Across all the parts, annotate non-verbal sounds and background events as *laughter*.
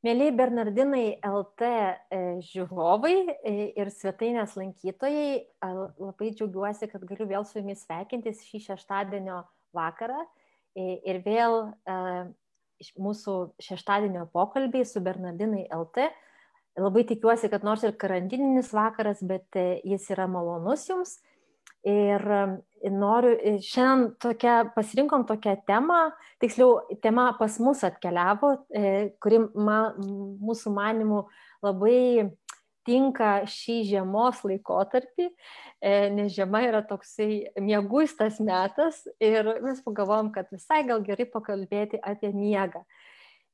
Mėlyje Bernardinai LT e, žiūrovai e, ir svetainės lankytojai, labai džiaugiuosi, kad galiu vėl su jumis sveikintis šį šeštadienio vakarą e, ir vėl mūsų šeštadienio pokalbiai su Bernardinai LT. Labai tikiuosi, kad nors ir karantininis vakaras, bet jis yra malonus jums. Ir noriu, šiandien tokia, pasirinkom tokią temą, tiksliau, tema pas mus atkeliavo, e, kuri ma, mūsų manimų labai tinka šį žiemos laikotarpį, e, nes žiema yra toksai mieguistas metas ir mes pagalvom, kad visai gal gerai pakalbėti apie miegą.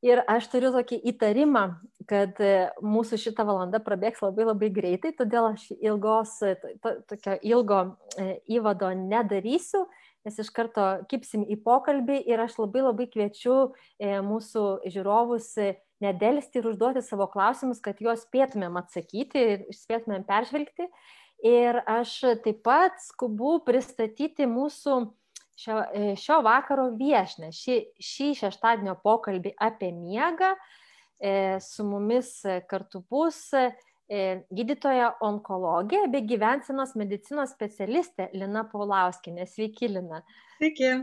Ir aš turiu tokį įtarimą, kad e, mūsų šitą valandą prabėgs labai labai greitai, todėl aš ilgos, to, tokio ilgo e, įvado nedarysiu, nes iš karto kipsim į pokalbį ir aš labai labai kviečiu e, mūsų žiūrovus nedelsti ir užduoti savo klausimus, kad juos spėtumėm atsakyti ir spėtumėm peržvelgti. Ir aš taip pat skubu pristatyti mūsų šio, e, šio vakaro viešnę, šį, šį šeštadienio pokalbį apie miegą. E, su mumis kartu bus e, gydytoja onkologė bei gyvensenos medicinos specialistė Lina Paulauskinė. Sveiki, Lina. Sveiki.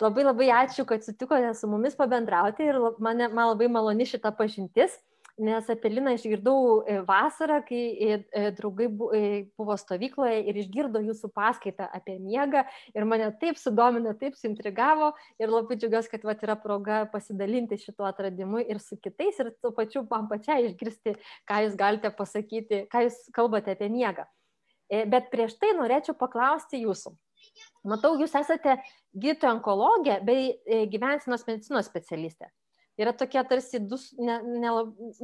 Labai labai ačiū, kad sutikote su mumis pabendrauti ir man, man labai maloni šita pažintis nes apie Liną išgirdau e, vasarą, kai e, e, draugai buvo stovykloje ir išgirdo jūsų paskaitą apie miegą ir mane taip sudomino, taip suintrigavo ir labai džiugiuosi, kad vat, yra proga pasidalinti šituo atradimu ir su kitais ir tuo pačiu man pačiai išgirsti, ką jūs galite pasakyti, ką jūs kalbate apie miegą. Bet prieš tai norėčiau paklausti jūsų. Matau, jūs esate gydytoja onkologė bei gyvensinos medicinos specialistė yra tokie tarsi du ne, ne,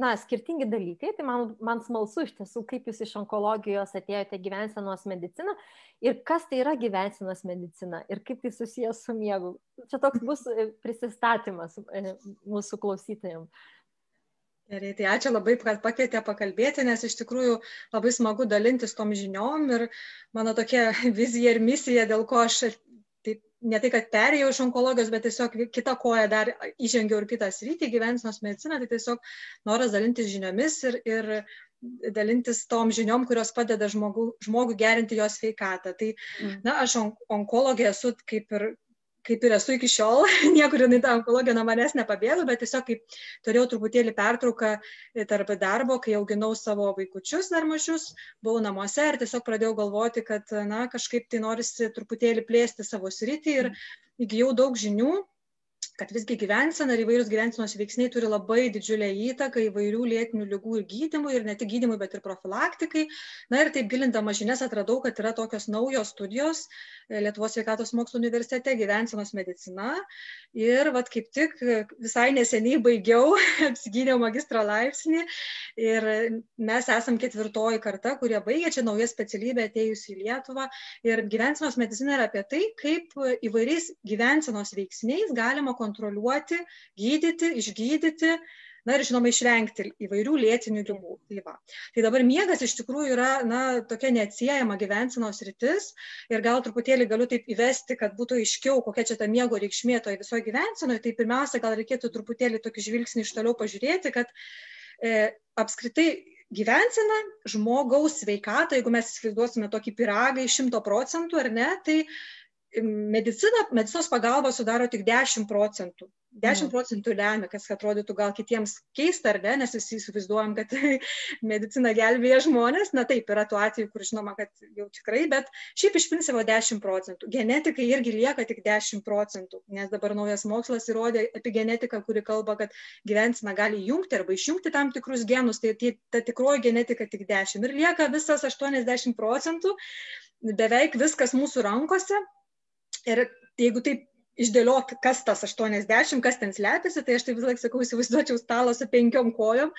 na, skirtingi dalykai. Tai man, man smalsu iš tiesų, kaip jūs iš onkologijos atėjote gyvensenos mediciną ir kas tai yra gyvensenos medicina ir kaip tai susijęs su miegu. Čia toks bus e, prisistatymas e, mūsų klausytojams. Gerai, tai ačiū labai, kad pakvietė pakalbėti, nes iš tikrųjų labai smagu dalintis tom žiniom ir mano tokia *laughs* vizija ir misija, dėl ko aš ne tai, kad perėjau iš onkologijos, bet tiesiog kitą koją dar įžengiau ir kitą sritį, gyvensinos mediciną, tai tiesiog noras dalintis žiniomis ir, ir dalintis tom žiniom, kurios padeda žmogų, žmogų gerinti jo sveikatą. Tai, mm. na, aš on, onkologija esu kaip ir kaip ir esu iki šiol, *laughs* niekur jinai tą onkologiją nuo manęs nepabėgo, bet tiesiog kaip turėjau truputėlį pertrauką tarp darbo, kai auginau savo vaikučius dar mažius, buvau namuose ir tiesiog pradėjau galvoti, kad, na, kažkaip tai norisi truputėlį plėsti savo sritį ir įgyjau daug žinių kad visgi gyvensena ir įvairūs gyvensenos veiksniai turi labai didžiulę įtaką įvairių lėtinių lygų ir gydymui, ir ne tik gydymui, bet ir profilaktikai. Na ir taip gilindama žinias atradau, kad yra tokios naujos studijos e, Lietuvos sveikatos mokslo universitete gyvensenos medicina. Ir vad kaip tik visai neseniai baigiau, *laughs* apsigydžiau magistro laipsnį ir mes esam ketvirtoji karta, kurie baigė čia naują specialybę atėjusi į Lietuvą. Ir gyvensenos medicina yra apie tai, kaip įvairiais gyvensenos veiksniais galima kontroliuoti kontroliuoti, gydyti, išgydyti, na ir žinoma išvengti įvairių lėtinių lygų. Tai, va. tai dabar miegas iš tikrųjų yra na, tokia neatsiejama gyvensenos rytis ir gal truputėlį galiu taip įvesti, kad būtų aiškiau, kokia čia ta miego reikšmė toje visoje gyvensenoje. Tai pirmiausia, gal reikėtų truputėlį tokį žvilgsnį iš toliau pažiūrėti, kad e, apskritai gyvensena žmogaus sveikatą, jeigu mes įsivaizduosime tokį piragą iš šimto procentų ar ne, tai medicina, medicinos pagalba sudaro tik 10 procentų. 10 mhm. procentų lemia, kas atrodytų gal kitiems keista ar ne, nes visi įsivaizduojam, kad *laughs* medicina gelbėja žmonės. Na taip, yra tų atvejų, kur žinoma, kad jau tikrai, bet šiaip iš principo 10 procentų. Genetikai irgi lieka tik 10 procentų, nes dabar naujas mokslas įrodė epigenetiką, kuri kalba, kad gyvensina gali jungti arba išjungti tam tikrus genus, tai, tai ta tikroji genetika tik 10. Ir lieka visas 80 procentų, beveik viskas mūsų rankose Ir jeigu taip išdėliot, kas tas 80, kas ten slepiasi, tai aš taip vis laik sakau, įsivaizduočiau stalą su penkiom kojom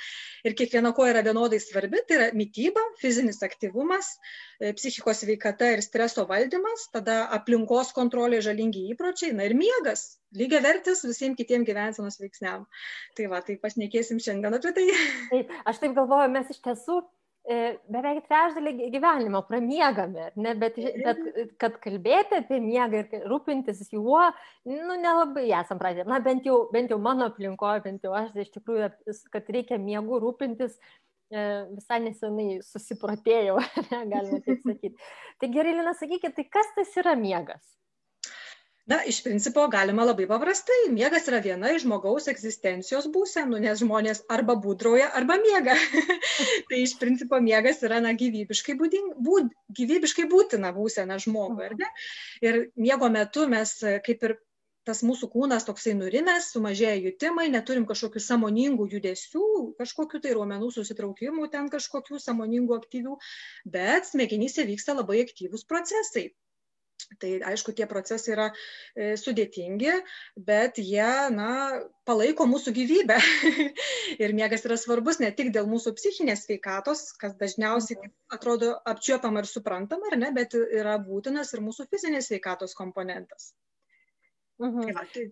ir kiekviena koja yra vienodai svarbi, tai yra mytyba, fizinis aktyvumas, e, psichikos veikata ir streso valdymas, tada aplinkos kontrolė, žalingi įpročiai, na ir miegas, lygiai vertis visiems kitiems gyvensenos veiksniam. Tai va, tai pašnekėsim šiandien apie tai. Aš taip galvoju, mes iš tiesų beveik trečdalį gyvenimo pramiegame, ne, bet, bet kad kalbėti apie miegą ir rūpintis juo, nu, nelabai esam pradėję. Na, bent jau, bent jau mano aplinkoje, bent jau aš iš tikrųjų, kad reikia miegų rūpintis, visai nesenai susiprotėjau, *laughs* galima taip sakyti. Tai gerai, Lina, sakykit, tai kas tas yra miegas? Na, iš principo galima labai paprastai. Miegas yra viena iš žmogaus egzistencijos būsenų, nes žmonės arba būdrauja, arba miega. *laughs* tai iš principo miegas yra na, gyvybiškai, būding, būd, gyvybiškai būtina būsena žmogui. Ir miego metu mes kaip ir tas mūsų kūnas toksai nurimęs, sumažėja jutimai, neturim kažkokių samoningų judesių, kažkokių tai ruomenų susitraukimų, ten kažkokių samoningų aktyvių, bet smegenyse vyksta labai aktyvūs procesai. Tai aišku, tie procesai yra e, sudėtingi, bet jie na, palaiko mūsų gyvybę. *laughs* ir miegas yra svarbus ne tik dėl mūsų psichinės sveikatos, kas dažniausiai mhm. atrodo apčiuopama ir suprantama, ne, bet yra būtinas ir mūsų fizinės sveikatos komponentas. Mhm. Tai, va, tai,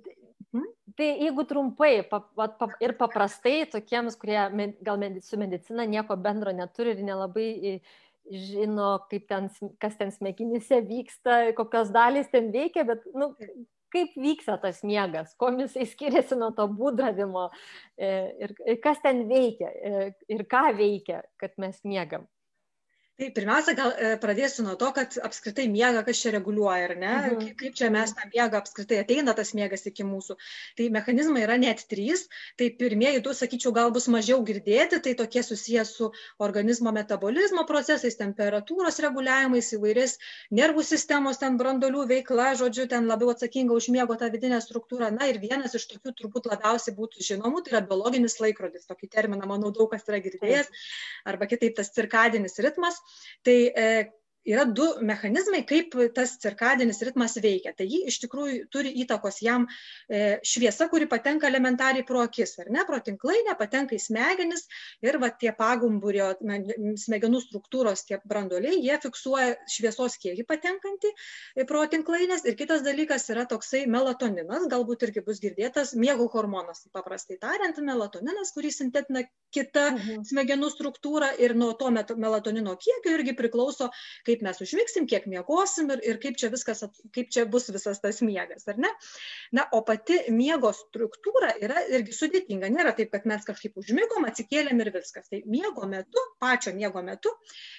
mhm. tai jeigu trumpai pap, pap, ir paprastai tokiems, kurie gal su medicina nieko bendro neturi ir nelabai žino, kaip ten, kas ten smegenyse vyksta, kokios dalys ten veikia, bet nu, kaip vyksta tas miegas, kuo jisai skiriasi nuo to būdravimo e, ir, ir kas ten veikia e, ir ką veikia, kad mes miegam tai pirmiausia gal e, pradėsiu nuo to kad apskritai miegą kas čia reguliuoja ar ne? Mhm. kaip, kaip čia mes tą miegą apskritai ateina tas miegas iki mūsų. Tai mechanizmai yra net trys. Tai pirmieji du sakyčiau gal bus mažiau girdėti tai tokie susiję su organizmo metabolizmo procesais temperatūros reguliavimais įvairiais nervų sistemos ten branduolių veikla žodžiu ten labiau atsakinga už miego tą vidinę struktūrą. Na ir vienas iš tokių turbūt labiausiai būtų žinomų tai yra biologinis laikrodis tokį terminą manau daug kas yra girdėjęs. Arba kitaip tas cirkadinis ritmas tai e, yra du mechanizmai, kaip tas cirkadinis ritmas veikia. Tai jį iš tikrųjų turi įtakos jam e, šviesa, kuri patenka elementariai pro akis, ar ne, pro tinklainę, patenka į smegenis ir va, tie pagumburio smegenų struktūros, tie branduoliai, jie fiksuoja šviesos kiekį patenkantį pro tinklainės. Ir kitas dalykas yra toksai melatoninas, galbūt irgi bus girdėtas, miego hormonas, paprastai tariant, melatoninas, kurį sintetina kita mhm. smegenų struktūra ir nuo to melatonino kiekio irgi priklauso, kaip kaip mes užmigsim, kiek miegosim ir, ir kaip čia viskas, kaip čia bus visas tas miegas, ar ne? Na, o pati miego struktūra yra irgi sudėtinga. Nėra taip, kad mes kažkaip užmigom, atsikėlėm ir viskas. Tai miego metu, pačio miego metu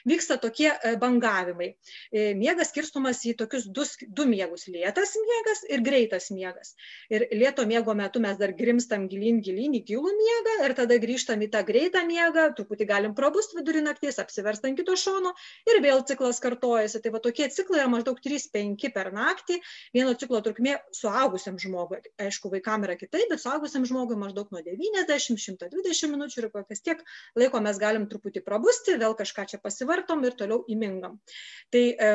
vyksta tokie e, bangavimai. E, miegas skirstumas į tokius du, du miegus - lėtas miegas ir greitas miegas. Ir lėto miego metu mes dar grimstam gilin, gilin į gilų miegą ir tada grįžtam į tą greitą miegą, truputį galim prabust vidurį nakties, apsiverst ant kito šono ir vėl ciklas kartojasi. Tai va tokie ciklai yra maždaug 3-5 per naktį. Vieno ciklo trukmė suaugusiam žmogui. Aišku, vaikam yra kitaip, bet suaugusiam žmogui maždaug nuo 90-120 minučių ir kokias tiek laiko mes galim truputį prabusti, vėl kažką čia pasivartom ir toliau įmingam. Tai e,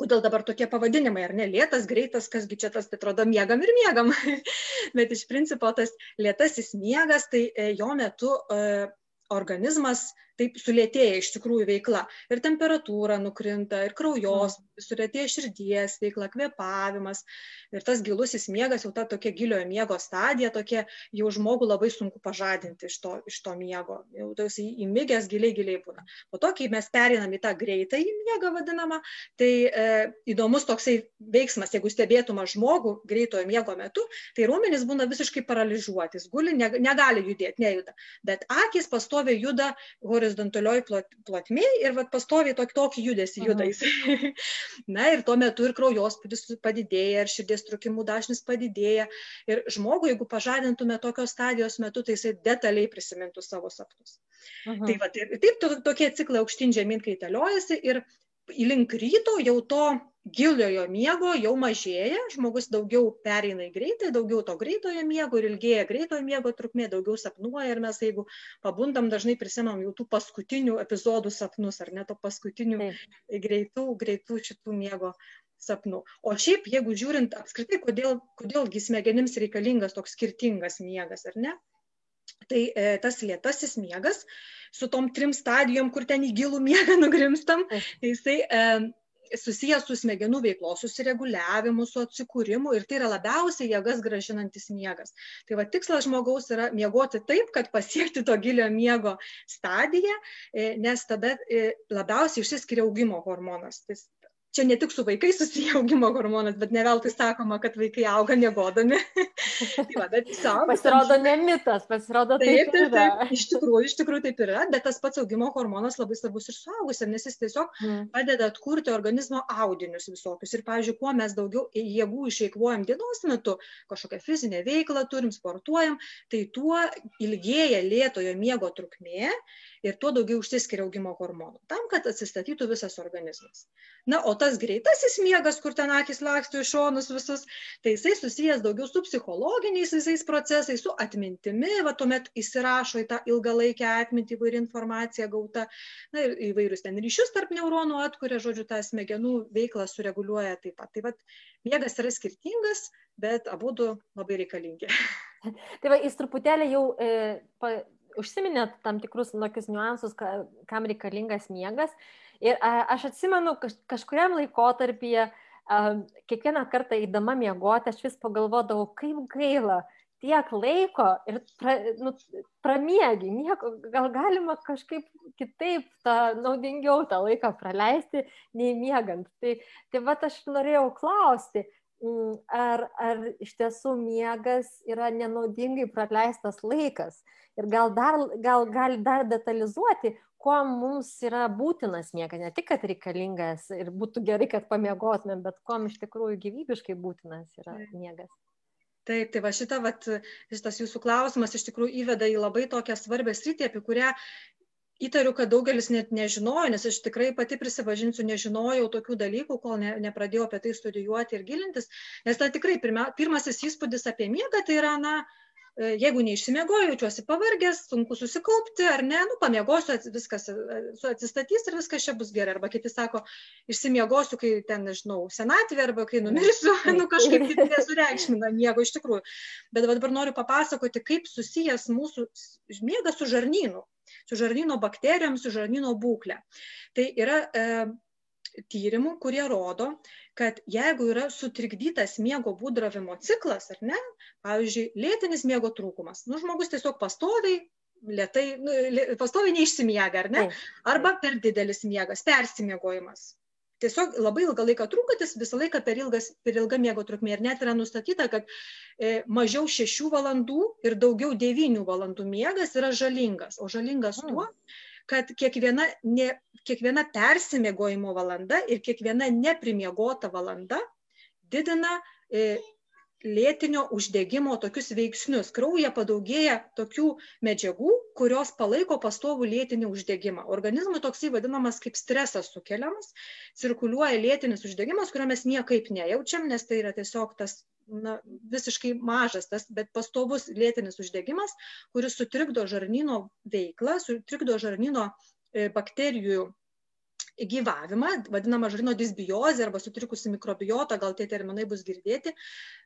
kodėl dabar tokie pavadinimai, ar ne, lėtas, greitas, kasgi čia tas, tai atrodo, miegam ir miegam. *laughs* Bet iš principo tas lėtasis miegas, tai e, jo metu e, organizmas taip sulėtėja iš tikrųjų veikla. Ir temperatūra nukrinta, ir kraujos, mm. sulėtėja širdies veikla, kvepavimas. Ir tas gilusis miegas, jau ta tokia giliojo miego stadija, tokia jau žmogų labai sunku pažadinti iš to, iš to miego. Jau tas įmigęs giliai, giliai būna. Po to, kai mes perinam į tą greitą į miegą vadinamą, tai e, įdomus toksai veiksmas, jeigu stebėtume žmogų greitojo miego metu, tai raumenys būna visiškai paralyžiuotis, guli, ne, negali judėti, nejuda. Bet akis pastoviai juda horizontaliai horizontalioj plotmėj ir vat pastoviai tokį, tokį judesį juda jis. *laughs* Na ir tuo metu ir kraujospūdis padidėja, ir širdies trukimų dažnis padidėja. Ir žmogui, jeigu pažadintume tokios stadijos metu, tai jisai detaliai prisimintų savo sapnus. Tai va, ir, taip to, tokie ciklai aukštyn žemyn kaitaliojasi ir link ryto jau to giliojo miego jau mažėja, žmogus daugiau pereina į greitą, daugiau to greitojo miego ir ilgėja greitojo miego trukmė, daugiau sapnuoja ir mes jeigu pabundam, dažnai prisimam jau tų paskutinių epizodų sapnus ar net to paskutinių greitų, greitų šitų miego sapnų. O šiaip, jeigu žiūrint apskritai, kodėl, kodėlgi smegenims reikalingas toks skirtingas miegas, ar ne? Tai e, tas lėtasis miegas su tom trim stadijom, kur ten į gilų miegą *laughs* nugrimstam, tai jisai e, susijęs su smegenų veiklos susireguliavimu, su atsikūrimu ir tai yra labiausiai jėgas gražinantis miegas. Tai va tikslas žmogaus yra miegoti taip, kad pasiekti to gilio miego stadiją, e, nes tada e, labiausiai išsiskiria augimo hormonas. Tai čia ne tik su vaikais susiję augimo hormonas, bet ne veltui sakoma, kad vaikai auga mėgodami. *laughs* tai va, bet savo, pasirodo ne mitas, pasirodo taip. Taip, taip, taip, iš tikrųjų, iš tikrųjų taip yra, bet tas pats augimo hormonas labai svarbus ir suaugusiam, nes jis tiesiog mm. padeda atkurti organizmo audinius visokius. Ir, pavyzdžiui, kuo mes daugiau jėgų išeikvojam dienos metu, kažkokią fizinę veiklą turim, sportuojam, tai tuo ilgėja lėtojo miego trukmė ir tuo daugiau užsiskiria augimo hormonų, tam, kad atsistatytų visas organizmas. Na, o tas greitasis miegas, kur ten akis laksto iš šonus visus, tai jisai susijęs daugiau su psichologiniais visais procesais, su atmintimi, va tuomet įsirašo į tą ilgalaikę atmintį įvairi informacija gauta, na ir įvairius ten ryšius tarp neuronų atkuria, žodžiu, tą smegenų veiklą sureguliuoja taip pat. Tai va, miegas yra skirtingas, bet abu du labai reikalingi. *laughs* Tai va, jis truputėlį jau e, pa, užsiminėt tam tikrus tokius niuansus, ka, kam reikalingas miegas. Ir a, aš atsimenu, kaž, kažkuriam laikotarpyje, a, kiekvieną kartą įdama miegoti, aš vis pagalvodavau, kaip gaila tiek laiko ir pra, nu, pramiegi, nieko, gal galima kažkaip kitaip tą naudingiau tą laiką praleisti, nei miegant. Tai, tai va aš norėjau klausti, ar, ar iš tiesų miegas yra nenaudingai praleistas laikas? Ir gal, dar, gal gali dar detalizuoti, kuo mums yra būtinas miegas, ne tik, kad reikalingas ir būtų gerai, kad pamiegotumėm, bet kuo iš tikrųjų gyvybiškai būtinas yra miegas. Taip, tai va šita, vat, šitas jūsų klausimas iš tikrųjų įveda į labai tokią svarbę sritį, apie kurią įtariu, kad daugelis net nežinojo, nes aš tikrai pati prisipažinsiu, nežinojau tokių dalykų, kol ne, nepradėjau apie tai studijuoti ir gilintis, nes tai tikrai pirma, pirmasis įspūdis apie miegą tai yra, na, E, jeigu neišsimiegoju, jaučiuosi pavargęs, sunku susikaupti, ar ne, nu, pamiegosiu, viskas e, atsistatys ir viskas čia bus gerai. Arba kiti sako, išsimiegosiu, kai ten, nežinau, senatvė, arba kai numirsiu, *laughs* nu kažkaip tai nesureikšmina miego iš tikrųjų. Bet dabar noriu papasakoti, kaip susijęs mūsų miegas su žarnynu, su žarnyno bakterijom, su žarnyno būklė. Tai yra e, tyrimų, kurie rodo, kad jeigu yra sutrikdytas miego būdravimo ciklas, ar ne, pavyzdžiui, lėtinis miego trūkumas, nu, žmogus tiesiog pastoviai, lietai, nu, pastoviai neišsimiega, ar ne, arba per didelis miegas, persimiegojimas. Tiesiog labai ilgą laiką trūkantis, visą laiką per, ilgas, per ilgą miego trukmė. Ir net yra nustatyta, kad e, mažiau 6 valandų ir daugiau 9 valandų miegas yra žalingas. O žalingas tuo, kad kiekviena, ne, kiekviena persimiegojimo valanda ir kiekviena neprimiegota valanda didina e, lėtinio uždegimo tokius veiksnius. Kraujyje padaugėja tokių medžiagų, kurios palaiko pastovų lėtinį uždegimą. Organizmui toksai vadinamas kaip stresas sukeliamas, cirkuliuoja lėtinis uždegimas, kurio mes niekaip nejaučiam, nes tai yra tiesiog tas na, visiškai mažas, tas, bet pastovus lėtinis uždegimas, kuris sutrikdo žarnyno veiklą, sutrikdo žarnyno e, bakterijų gyvavimą, vadinama žarnyno disbiozė arba sutrikusi mikrobiota, gal tie terminai bus girdėti.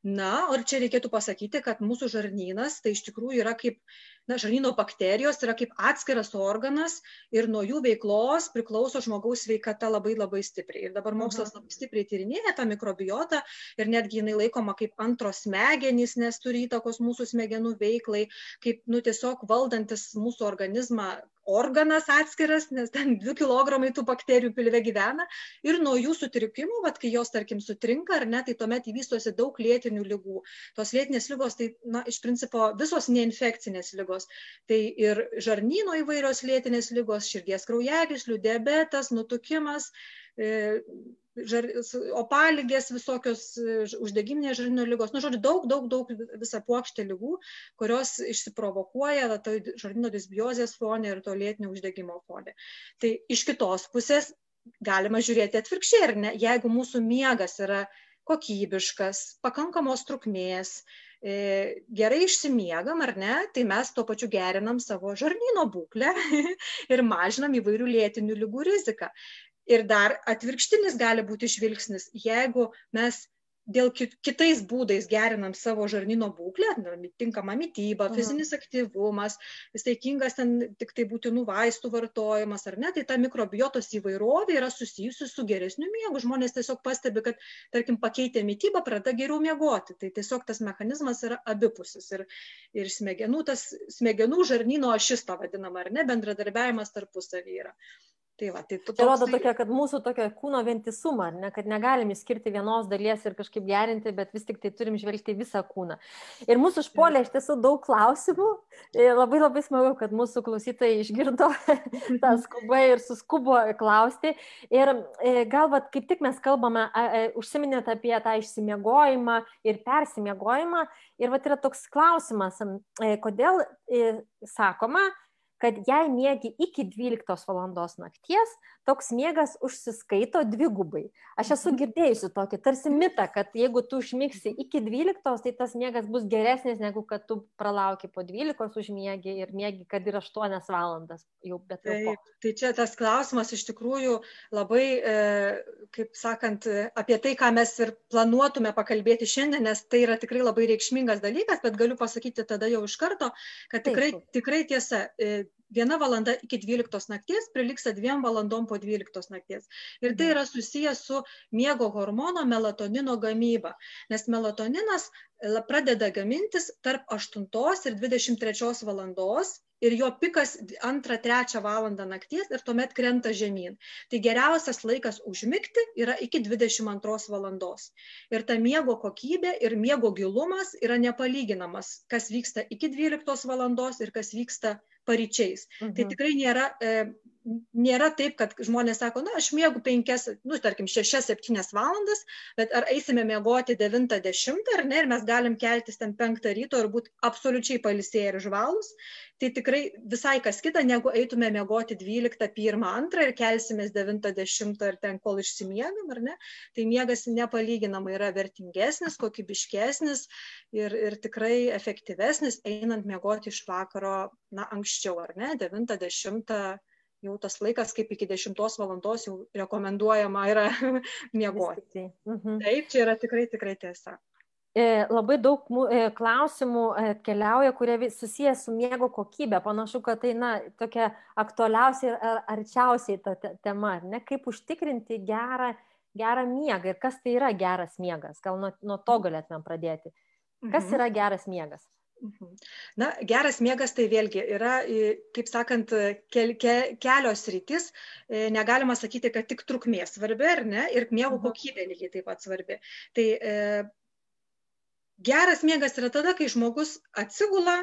Na, ir čia reikėtų pasakyti, kad mūsų žarnynas tai iš tikrųjų yra kaip, na, žarnyno bakterijos yra kaip atskiras organas ir nuo jų veiklos priklauso žmogaus sveikata labai labai stipriai. Ir dabar mokslas labai stipriai tyrinėja tą mikrobiotą ir netgi jinai laikoma kaip antros smegenys, nes turi įtakos mūsų smegenų veiklai, kaip, nu, tiesiog valdantis mūsų organizmą organas atskiras, nes ten 2 kg tų bakterijų pilve gyvena ir nuo jų sutrikimų, vat, kai jos, tarkim, sutrinka ar ne, tai tuomet įvystosi daug lėtinių lygų. Tos lėtinės lygos, tai, na, iš principo, visos neinfekcinės lygos. Tai ir žarnyno įvairios lėtinės lygos, širdies kraujagyslių, diabetas, nutukimas, e, žar, opaligės, visokios e, uždegiminės žarnyno lygos, nu, žodžiu, daug, daug, daug visą plokštę lygų, kurios išsiprovokuoja to žarnyno disbiozės fonė ir to lėtinio uždegimo fonė. Tai iš kitos pusės galima žiūrėti atvirkščiai, ar ne, jeigu mūsų miegas yra kokybiškas, pakankamos trukmės, e, gerai išsimiegam ar ne, tai mes tuo pačiu gerinam savo žarnyno būklę *laughs* ir mažinam įvairių lėtinių lygų riziką. Ir dar atvirkštinis gali būti žvilgsnis, jeigu mes dėl kitais būdais gerinam savo žarnyno būklę, tinkama mytyba, fizinis aktyvumas, saikingas ten tik tai būtinų vaistų vartojimas ar ne, tai ta mikrobiotos įvairovė yra susijusi su geresniu miegu. Žmonės tiesiog pastebi, kad, tarkim, pakeitė mytybą, pradeda geriau miegoti. Tai tiesiog tas mechanizmas yra abipusis. Ir, ir smegenų, tas smegenų žarnyno ašis, ta vadinama, ar ne, bendradarbiavimas tarpusavį yra. Tai va, tai tai rodo tokia, kad mūsų tokia kūno vientisumą, ne, kad negalim išskirti vienos dalies ir kažkaip gerinti, bet vis tik tai turim žvelgti visą kūną. Ir mūsų užpuolė iš tiesų daug klausimų. Labai labai smagu, kad mūsų klausytojai išgirdo *laughs* tą skubą ir suskubo klausti. Ir e, galbūt kaip tik mes kalbame, užsiminėt apie tą išsimiegojimą ir persimiegojimą. Ir va yra toks klausimas, e, kodėl e, sakoma, kad jei miegi iki 12 valandos nakties, toks miegas užsiskaito dvigubai. Aš esu mhm. girdėjusi tokį tarsi mitą, kad jeigu tu užmigsi iki 12, tai tas miegas bus geresnis, negu kad tu pralauki po 12 užmiegi ir miegi, kad ir 8 valandas jau bet jau. Tai, tai čia tas klausimas iš tikrųjų labai, e, kaip sakant, apie tai, ką mes ir planuotume pakalbėti šiandien, nes tai yra tikrai labai reikšmingas dalykas, bet galiu pasakyti tada jau iš karto, kad tikrai, tikrai tiesa, e, viena valanda iki dvyliktos nakties prilygsta dviem valandom po dvyliktos nakties. Ir tai yra susijęs su miego hormono melatonino gamyba. Nes melatoninas pradeda gamintis tarp 8 ir 23 valandos ir jo pikas 2-3 valandą nakties ir tuomet krenta žemyn. Tai geriausias laikas užmigti yra iki 22 valandos. Ir ta miego kokybė ir miego gilumas yra nepalyginamas, kas vyksta iki 12 valandos ir kas vyksta paryčiais. Tai mhm. Tai tikrai nėra e, nėra taip, kad žmonės sako, na, aš mėgau penkias, nu, tarkim, šešias, septynias valandas, bet ar eisime mėgoti devintą, dešimtą, ar ne, ir mes galim keltis ten penktą ryto ir būti absoliučiai palisėję ir žvalus, tai tikrai visai kas kita, negu eitume mėgoti dvyliktą, pirmą, antrą ir kelsimės devintą, dešimtą ir ten kol išsimiegam, ar ne, tai miegas nepalyginamai yra vertingesnis, kokybiškesnis ir, ir tikrai efektyvesnis, einant mėgoti iš vakaro, na, anksčiau, ar ne, devintą, dešimtą jau tas laikas, kaip iki 10 valandos jau rekomenduojama yra *laughs* miegoti. Mhm. Taip, čia yra tikrai, tikrai tiesa. E, labai daug e, klausimų keliauja, kurie susijęs su miego kokybė. Panašu, kad tai na, tokia aktualiausia ir arčiausiai ta tema, ne? kaip užtikrinti gerą, gerą miegą ir kas tai yra geras miegas. Gal nuo, nuo to galėtumėm pradėti. Kas mhm. yra geras miegas? Mhm. Na, geras miegas tai vėlgi yra, kaip sakant, kel, ke, kelios rytis. Negalima sakyti, kad tik trukmė svarbi, ar ne, ir miego mhm. kokybė lygiai taip pat svarbi. Tai e, geras miegas yra tada, kai žmogus atsigula,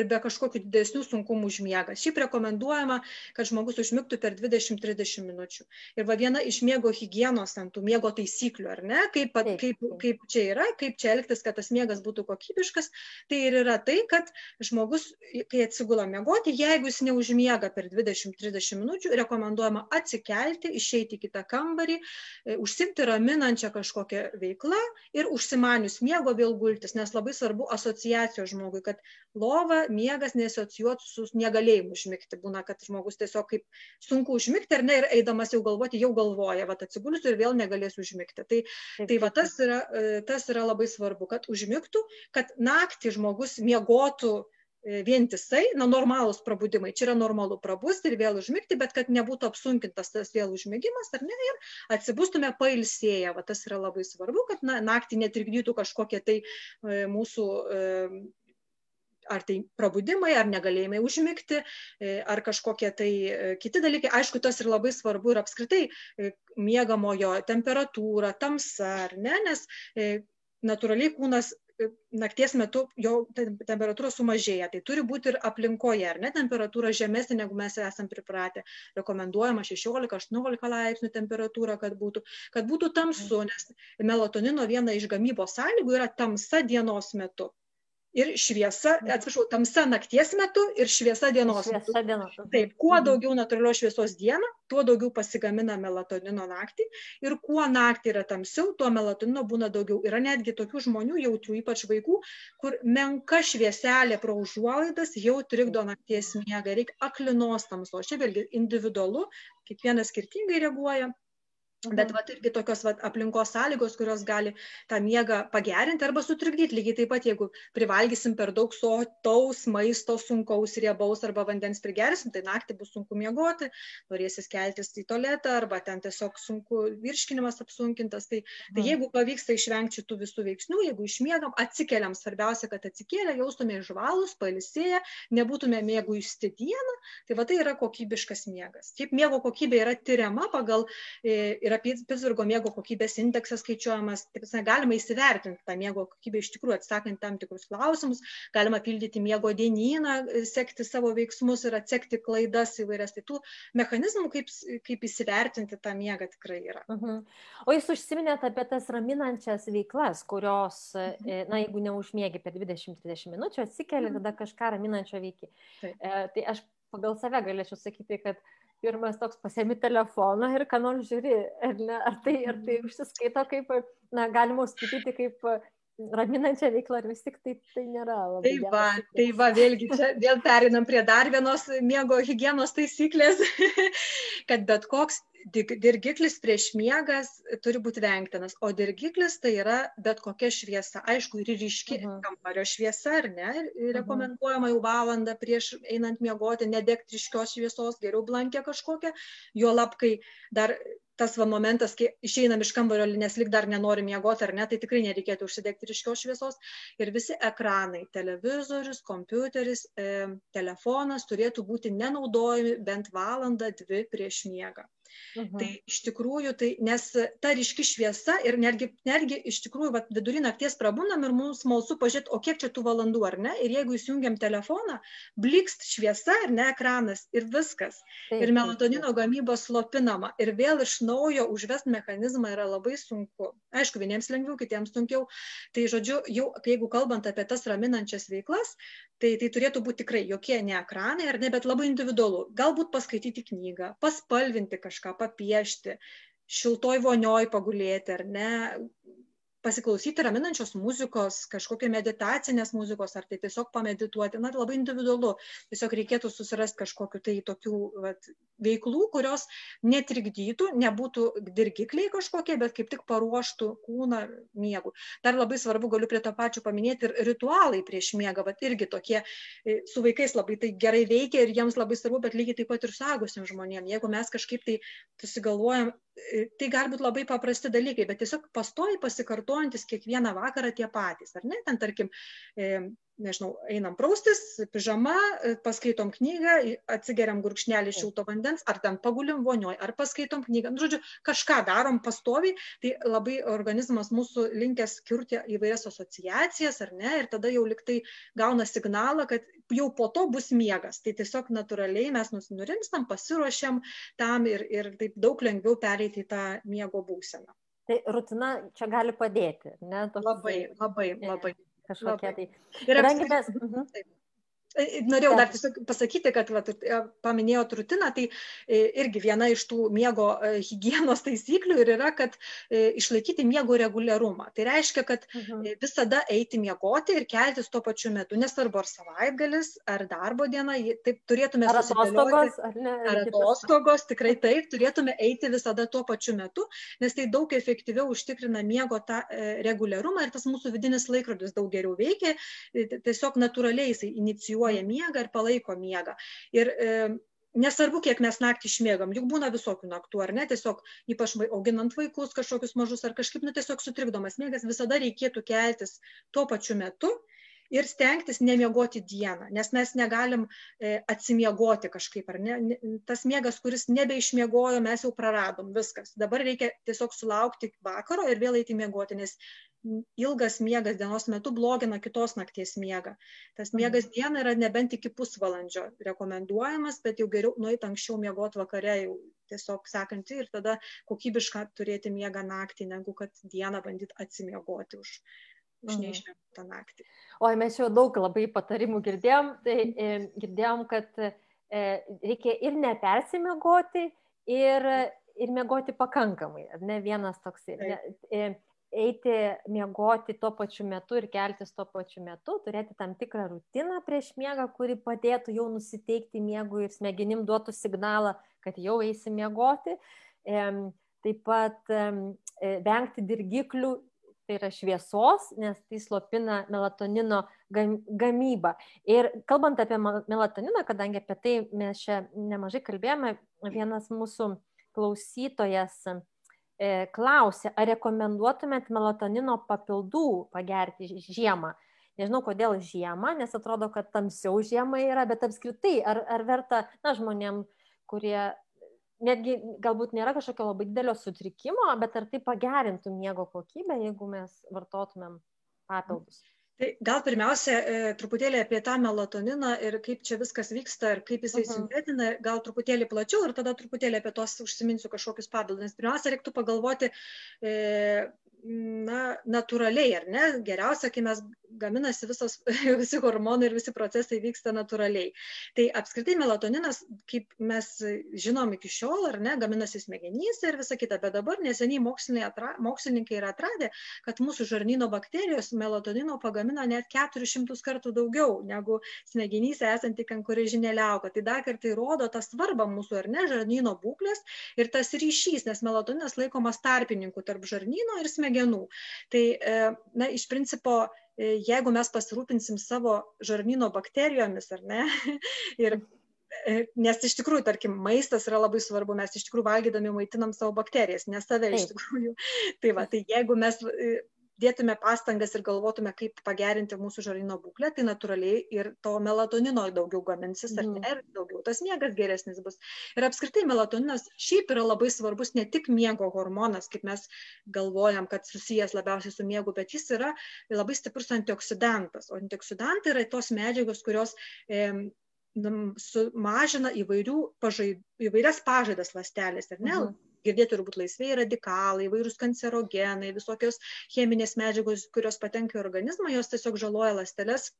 ir be kažkokių didesnių sunkumų užmiega. Šiaip rekomenduojama, kad žmogus užmigtų per 20-30 minučių. Ir va viena iš miego hygienos, ant tų miego taisyklių, ar ne, kaip, kaip, kaip čia yra, kaip čia elgtis, kad tas miegas būtų kokybiškas, tai ir yra tai, kad žmogus, kai atsigula miegoti, jeigu jis neužmiega per 20-30 minučių, rekomenduojama atsikelti, išeiti į kitą kambarį, e, užsimti raminančią kažkokią veiklą ir užsimanius miego vėl gultis, nes labai svarbu asociacijos žmogui, kad lova miegas nesocijuotų su negalėjimu užmigti. Būna, kad žmogus tiesiog kaip sunku užmigti ar ne ir eidamas jau galvoti, jau galvoja, va atsigulsiu ir vėl negalėsiu užmigti. Tai, tai va tas yra, e, tas yra labai svarbu, kad užmigtų, kad naktį žmogus miegotų e, vientisai, na, normalūs prabudimai. Čia yra normalu prabusti ir vėl užmigti, bet kad nebūtų apsunkintas tas vėl užmigimas, ar ne, ir atsibustume pailsėję. Va, tas yra labai svarbu, kad na, naktį netrikdytų kažkokie tai e, mūsų ar tai prabudimai, ar negalėjimai užmigti, e, ar kažkokie tai e, kiti dalykai. Aišku, tas ir labai svarbu ir apskritai e, miegamojo temperatūra, tamsa, ar ne, nes natūraliai kūnas nakties metu jo temperatūra sumažėja. Tai turi būti ir aplinkoje, ar ne, temperatūra žemesnė, negu mes esame pripratę. Rekomenduojama 16-18 laipsnių temperatūra, kad būtų, kad būtų tamsu, nes melatonino viena iš gamybos sąlygų yra tamsa dienos metu ir šviesa, atsiprašau, tamsa nakties metu ir šviesa dienos šviesa metu. Dienos. Taip, kuo mhm. daugiau natūralios šviesos dieną, tuo daugiau pasigamina melatonino naktį ir kuo naktį yra tamsiau, tuo melatonino būna daugiau. Yra netgi tokių žmonių, jautrių, ypač vaikų, kur menka švieselė pro užuolaidas jau trikdo nakties miegą, reikia aklinos tamsos. Čia vėlgi individualu, kiekvienas skirtingai reaguoja Mhm. Bet vat, irgi tokios vat, aplinkos sąlygos, kurios gali tą miegą pagerinti arba sutrikdyti. Lygiai taip pat, jeigu privalgysim per daug sotaus maisto, sunkaus, riebaus arba vandens prigersim, tai naktį bus sunku miegoti, norėsis keltis į tualetą arba ten tiesiog sunku virškinimas apsunkintas. Tai, tai mhm. jeigu pavyksta išvengti šitų visų veiksnių, jeigu išmiegam, atsikeliam, svarbiausia, kad atsikėlę, jaustume žvalus, palisėję, nebūtume mėgų įsti dieną, tai va tai yra kokybiškas miegas. Taip miego kokybė yra tyriama pagal e, ir yra Pittsburgo miego kokybės indeksas skaičiuojamas, taip sakant, galima įsivertinti tą miego kokybę iš tikrųjų atsakant tam tikrus klausimus, galima pildyti miego dienyną, sekti savo veiksmus ir atsekti klaidas įvairias. Tai tų mechanizmų, kaip, kaip įsivertinti tą miegą tikrai yra. Uh mhm. -huh. O jūs užsiminėte apie tas raminančias veiklas, kurios, uh e, -huh. Mhm. na, jeigu neužmėgi per 20-30 minučių, atsikeli, uh mhm. tada kažką raminančio veiki. Tai. E, tai aš pagal save galėčiau sakyti, kad pirmas toks pasiemi telefoną ir ką nors žiūri, ar, ne, ar, tai, ar tai užsiskaito kaip, na, galima skaityti kaip raminančią veiklą, ar vis tik tai, tai nėra labai. Tai va, tai va, vėlgi čia vėl perinam prie dar vienos miego hygienos taisyklės, *laughs* kad bet koks dirgiklis prieš miegas turi būti vengtinas, o dirgiklis tai yra bet kokia šviesa, aišku, ir ryški uh -huh. kambario šviesa, ar ne, ir mhm. rekomenduojama jau valandą prieš einant miegoti, nedegti ryškios šviesos, geriau blankę kažkokią, jo lapkai dar tas va momentas, kai išeinam iš kambario, nes lik dar nenori miegoti ar ne, tai tikrai nereikėtų užsidegti ryškios šviesos. Ir visi ekranai, televizorius, kompiuteris, e, telefonas turėtų būti nenaudojami bent valandą, dvi prieš miegą. Mhm. Tai iš tikrųjų, tai, nes ta ryški šviesa ir netgi, netgi iš tikrųjų vat, vidurį nakties prabūnam ir mums smalsu pažiūrėti, o kiek čia tų valandų, ar ne? Ir jeigu įsijungiam telefoną, blikst šviesa ar ne ekranas ir viskas. Taip, ir melatonino taip. gamyba slopinama. Ir vėl iš naujo užvest mechanizmą yra labai sunku. Aišku, vieniems lengviau, kitiems sunkiau. Tai žodžiu, jau jeigu kalbant apie tas raminančias veiklas, tai tai turėtų būti tikrai jokie ne ekranai, ar ne, bet labai individualu. Galbūt paskaityti knygą, paspalvinti kažką, papiešti, šiltoj vonioj pagulėti, ar ne, pasiklausyti raminančios muzikos, kažkokio meditacinės muzikos, ar tai tiesiog pamedituoti, na, labai individualu. Tiesiog reikėtų susirasti kažkokiu tai tokių vat, veiklų, kurios netrikdytų, nebūtų dirgikliai kažkokie, bet kaip tik paruoštų kūną miegų. Dar labai svarbu, galiu prie to pačio paminėti ir ritualai prieš miegą, bet irgi tokie e, su vaikais labai tai gerai veikia ir jiems labai svarbu, bet lygiai taip pat ir suaugusiam žmonėm. Jeigu mes kažkaip tai susigalvojam tai gali būti labai paprasti dalykai, bet tiesiog pastoji pasikartojantis kiekvieną vakarą tie patys, ar ne? Ten, tarkim, e, nežinau, einam praustis, pižama, e, paskaitom knygą, atsigeriam gurkšnelį šilto vandens, ar ten pagulim vonioj, ar paskaitom knygą. Nu, žodžiu, kažką darom pastoviai, tai labai organizmas mūsų linkęs skirti įvairias asociacijas, ar ne, ir tada jau liktai gauna signalą, kad jau po to bus miegas. Tai tiesiog natūraliai mes nurimstam, pasiruošiam tam ir, ir taip daug lengviau pereiti į tą miego būseną. Tai rutina čia gali padėti, ne? Toks... Labai, labai, labai kažkokie tai. Ir apskritai, mes... Mhm. Taip. Norėjau dar tiesiog pasakyti, kad va, e, paminėjot rutiną, tai e, irgi viena iš tų miego e, hygienos taisyklių ir yra, kad išlaikyti miego reguliarumą. Tai reiškia, kad mhm. visada eiti miegoti ir keltis tuo pačiu metu, nesvarbu ar savaitgalis, ar darbo diena, taip turėtume ar atostogos, ar, ne, ar atostogos, tikrai taip, turėtume eiti visada tuo pačiu metu, nes tai daug efektyviau užtikrina miego tą reguliarumą ir tas mūsų vidinis laikrodis daug geriau veikia, tiesiog natūraliai jisai inicijuoja reguliuoja miegą ir palaiko miegą. Ir e, nesvarbu, kiek mes naktį išmėgam, juk būna visokių naktų, ar ne, tiesiog ypač auginant vaikus kažkokius mažus ar kažkaip, nu tiesiog sutrikdomas miegas, visada reikėtų keltis tuo pačiu metu ir stengtis nemiegoti dieną, nes mes negalim e, atsimiegoti kažkaip, ar ne, tas miegas, kuris nebeišmiegojo, mes jau praradom viskas. Dabar reikia tiesiog sulaukti vakaro ir vėl eiti miegoti, nes ilgas miegas dienos metu blogina kitos nakties miegą. Tas mhm. miegas dieną yra nebent iki pusvalandžio rekomenduojamas, bet jau geriau nueiti anksčiau miegoti vakare, jau tiesiog sekantį ir tada kokybišką turėti miegą naktį, negu kad dieną bandyti atsimiegoti už, už mhm. neišmiegotą naktį. O mes jau daug labai patarimų girdėjom, tai e, girdėjom, kad e, reikia ir nepersimiegoti, ir, ir miegoti pakankamai, ar ne vienas toks. Ne, e, eiti miegoti tuo pačiu metu ir keltis tuo pačiu metu, turėti tam tikrą rutiną prieš miegą, kuri padėtų jau nusiteikti miegui ir smegenim duotų signalą, kad jau eisi miegoti. taip pat vengti dirgiklių, tai yra šviesos, nes tai slopina melatonino gamybą. Ir kalbant apie melatoniną, kadangi apie tai mes čia nemažai kalbėjome, vienas mūsų klausytojas e, klausė, ar rekomenduotumėt melatonino papildų pagerti žiemą. Nežinau, kodėl žiemą, nes atrodo, kad tamsiau žiemą yra, bet apskritai, ar, ar verta, na, žmonėm, kurie netgi galbūt nėra kažkokio labai didelio sutrikimo, bet ar tai pagerintų miego kokybę, jeigu mes vartotumėm papildus? Tai gal pirmiausia, e, truputėlį apie tą melatoniną ir kaip čia viskas vyksta ir kaip jisai uh -huh. sintetina, gal truputėlį plačiau ir tada truputėlį apie tos užsiminsiu kažkokius papildus. Pirmiausia, reiktų pagalvoti, e, na, natūraliai, ar ne? Geriausia, kai mes gaminasi visos, *laughs* visi hormonai ir visi procesai vyksta natūraliai. Tai apskritai melatoninas, kaip mes žinom iki šiol, ar ne, gaminasi smegenyse ir visa kita, bet dabar neseniai atra, mokslininkai yra atradę, kad mūsų žarnyno bakterijos melatonino pagamina net 400 kartų daugiau negu smegenyse esanti kankorėžinė liauka. Tai dar kartai rodo tą svarbą mūsų, ar ne, žarnyno būklės ir tas ryšys, nes melatoninas laikomas tarpininku tarp žarnyno ir smegenų. Tai, e, na, iš principo, E, jeigu mes pasirūpinsim savo žarnyno bakterijomis, ar ne, *laughs* ir e, Nes iš tikrųjų, tarkim, maistas yra labai svarbu, mes iš tikrųjų valgydami maitinam savo bakterijas, ne save iš tikrųjų. *laughs* Tai va, tai jeigu mes dėtume pastangas ir galvotume, kaip pagerinti mūsų žarnyno būklę, tai natūraliai ir to melatonino daugiau gaminsis, ar ne, ir daugiau tas miegas geresnis bus. Ir apskritai melatoninas šiaip yra labai svarbus ne tik miego hormonas, kaip mes galvojam, kad susijęs labiausiai su miegu, bet jis yra labai stiprus antioksidantas. O antioksidantai yra tos medžiagos, kurios e, sumažina įvairių pažaid, įvairias pažaidas lastelės, ar ne? Mhm girdėti turbūt laisvieji radikalai, įvairūs kancerogenai, visokios cheminės medžiagos, kurios patenka į organizmą, jos tiesiog žaloja ląsteles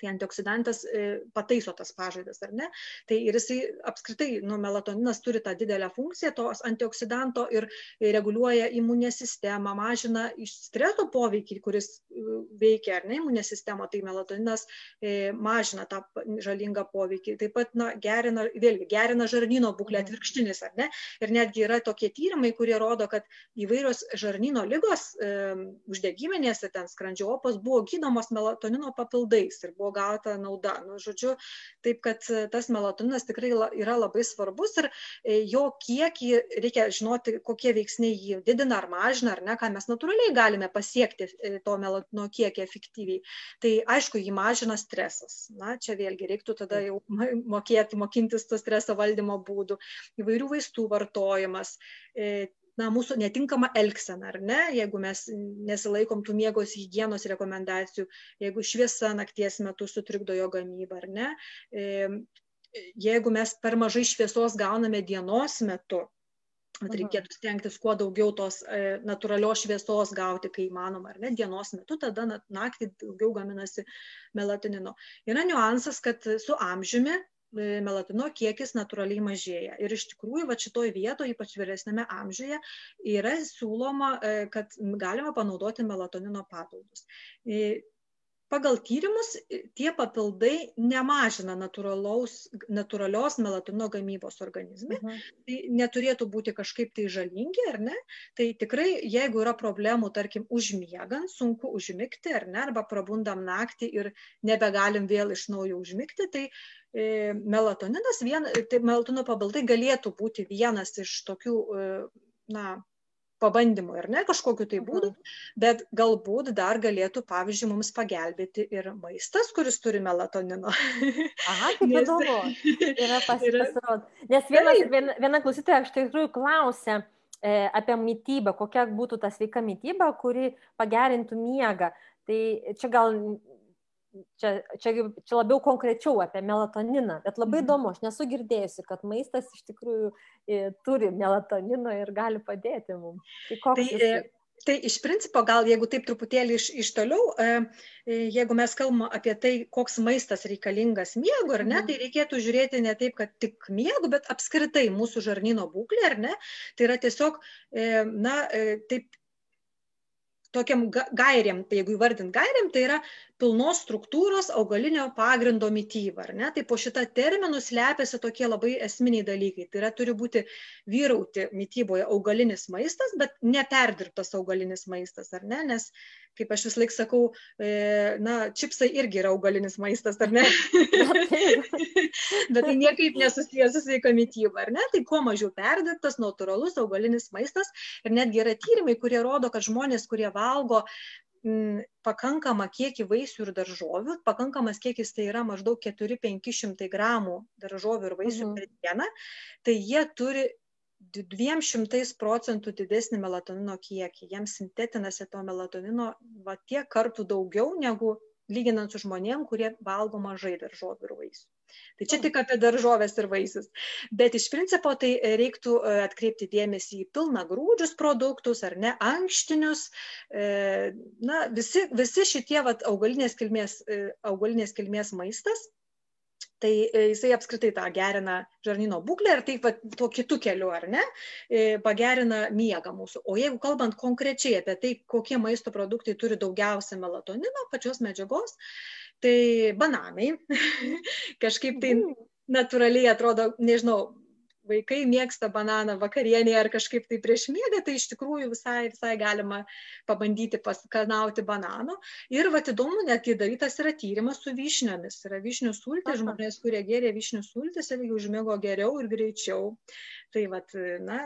tai antioksidantas e, pataiso tas pažaidas, ar ne? Tai ir jisai apskritai, nu, melatoninas turi tą didelę funkciją tos antioksidanto ir reguliuoja imuninę sistemą, mažina iš streso poveikį, kuris e, veikia, ar ne, imuninę sistemą, tai melatoninas e, mažina tą žalingą poveikį. Taip pat, na, gerina, vėlgi, gerina žarnyno būklę mhm. atvirkštinis, ar ne? Ir netgi yra tokie tyrimai, kurie rodo, kad įvairios žarnyno lygos, e, uždegiminės, ten skrandžio opos buvo gydomos melatonino papildais ir buvo buvo gauta nauda. Nu, žodžiu, taip kad e, tas melatoninas tikrai yra labai svarbus ir e, jo kiekį reikia žinoti, kokie veiksniai jį didina ar mažina, ar ne, ką mes natūraliai galime pasiekti e, to melatonino kiekį efektyviai. Tai aišku, jį mažina stresas. Na, čia vėlgi reiktų tada jau *laughs* mokėti, mokintis to streso valdymo būdų, įvairių vaistų vartojimas na, mūsų netinkama elgsena, ar ne, jeigu mes nesilaikom tų miegos hygienos rekomendacijų, jeigu šviesa nakties metu sutrikdo jo gamybą, ar ne, jeigu mes per mažai šviesos gauname dienos metu, Bet reikėtų stengtis kuo daugiau tos e, natūralios šviesos gauti, kai įmanoma, ar ne, dienos metu, tada naktį daugiau gaminasi melatonino. Yra niuansas, kad su amžiumi melatino kiekis natūraliai mažėja. Ir iš tikrųjų, va šitoj vietoje, ypač vyresnėme amžiuje, yra siūloma, e, kad galima panaudoti melatonino papildus. E, pagal tyrimus tie papildai nemažina natūralios melatino gamybos organizme. Mhm. Tai neturėtų būti kažkaip tai žalingi, ar ne? Tai tikrai, jeigu yra problemų, tarkim, užmiegant, sunku užmigti, ar ne, arba prabundam naktį ir nebegalim vėl iš naujo užmigti, tai e, melatoninas, vien, tai melatonino papildai galėtų būti vienas iš tokių, e, na, pabandymų ir ne kažkokiu tai būdu, bet galbūt dar galėtų, pavyzdžiui, mums pagelbėti ir maistas, kuris turi melatonino. Aha, *laughs* kaip Nes... įdomu. Yra *laughs* pasirodo. Nes viena, viena, viena klausytoja iš tikrųjų klausė e, apie mytybą, kokia būtų ta sveika mytyba, kuri pagerintų miegą. Tai čia gal čia, čia, čia labiau konkrečiau apie melatoniną, bet labai mhm. įdomu, aš nesu girdėjusi, kad maistas iš tikrųjų e, turi melatonino ir gali padėti mums. Tai, tai, jis... E, tai iš principo, gal jeigu taip truputėlį iš, iš toliau, e, jeigu mes kalbame apie tai, koks maistas reikalingas miegu, ar ne, mhm. tai reikėtų žiūrėti ne taip, kad tik miegu, bet apskritai mūsų žarnyno būklė, ar ne, tai yra tiesiog, na, taip tokiam gairiam, tai jeigu įvardint gairiam, tai yra pilnos struktūros augalinio pagrindo mytyba? Tai po šitą terminų slepiasi tokie labai esminiai dalykai. Tai yra turi būti vyrauti mytyboje augalinis maistas, bet neperdirbtas augalinis maistas, ar ne? Nes kaip aš vis laik sakau, e, na, čipsai irgi yra augalinis maistas, ar ne? *laughs* Bet tai niekaip nesusijęs su sveika mytyba, ar ne? Tai kuo mažiau perdirbtas, natūralus augalinis maistas. Ir netgi yra tyrimai, kurie rodo, kad žmonės, kurie valgo m, pakankamą kiekį vaisių ir daržovių, pakankamas kiekis tai yra maždaug 4-500 gramų daržovių ir vaisių mhm. per dieną, tai jie turi dviem šimtais procentų didesnį melatonino kiekį. Jiems sintetinasi to melatonino va tiek kartų daugiau negu lyginant su žmonėm, kurie valgo mažai daržovių ir vaisių. Tai čia tik apie daržovės ir vaisius. Bet iš principo tai reiktų e, atkreipti dėmesį į pilna grūdžius produktus ar ne ankštinius. E, na, visi, visi šitie vat, augalinės, kilmės, e, augalinės kilmės maistas tai e, jisai apskritai tą gerina žarnyno būklę ir taip pat tuo kitu keliu, ar ne, e, pagerina miegą mūsų. O jeigu kalbant konkrečiai apie tai, kokie maisto produktai turi daugiausia melatonino, pačios medžiagos, tai bananai *laughs* kažkaip tai mm. natūraliai atrodo, nežinau, vaikai mėgsta bananą vakarienėje ar kažkaip tai prieš miegą, tai iš tikrųjų visai, visai galima pabandyti paskanauti banano. Ir va įdomu, netgi darytas yra tyrimas su vyšniomis. Yra vyšnių sultys, žmonės, kurie gėrė vyšnių sultys, irgi užmėgo geriau ir greičiau. Tai, vat, na.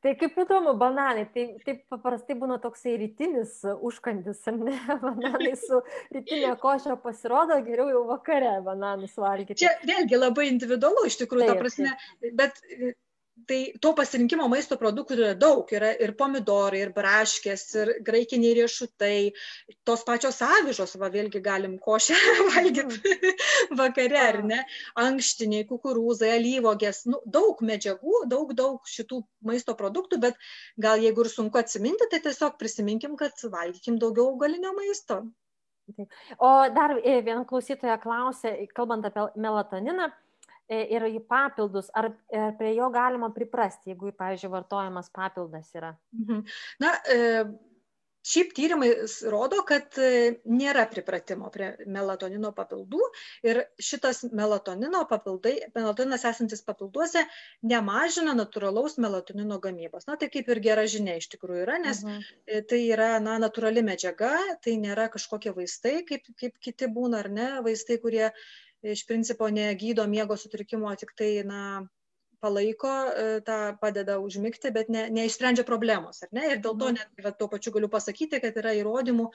tai kaip įdomu, bananai, tai taip paprastai būna toksai rytinis užkandis, ne? *laughs* Bananai su rytinė košė pasirodo, geriau jau vakare bananus valgyti. Čia vėlgi labai individualu iš tikrųjų, taip, ta prasme, taip. bet tai to pasirinkimo maisto produktų yra daug. Yra ir pomidorai, ir braškės, ir graikiniai riešutai, tos pačios avižos, va vėlgi galim košę *laughs* valgyti vakare, ar ne? Ankštiniai, kukurūzai, alyvogės, nu, daug medžiagų, daug, daug šitų maisto produktų, bet gal jeigu ir sunku atsiminti, tai tiesiog prisiminkim, kad valgykim daugiau augalinio maisto. O dar e, viena klausytoja klausė, kalbant apie melatoniną, ir į papildus, ar, ar prie jo galima priprasti, jeigu, pavyzdžiui, vartojamas papildas yra? Mhm. Na, e, šiaip tyrimai rodo, kad e, nėra pripratimo prie melatonino papildų ir šitas melatonino papildai, melatoninas esantis papilduose nemažina natūralaus melatonino gamybos. Na, tai kaip ir gera žinia iš tikrųjų yra, nes mhm. tai yra, na, natūrali medžiaga, tai nėra kažkokie vaistai, kaip, kaip kiti būna, ar ne, vaistai, kurie iš principo negydo miego sutrikimo, tik tai, na, palaiko, e, tą padeda užmigti, bet ne, neišsprendžia problemos, ar ne? Ir dėl to mhm. net tuo pačiu galiu pasakyti, kad yra įrodymų,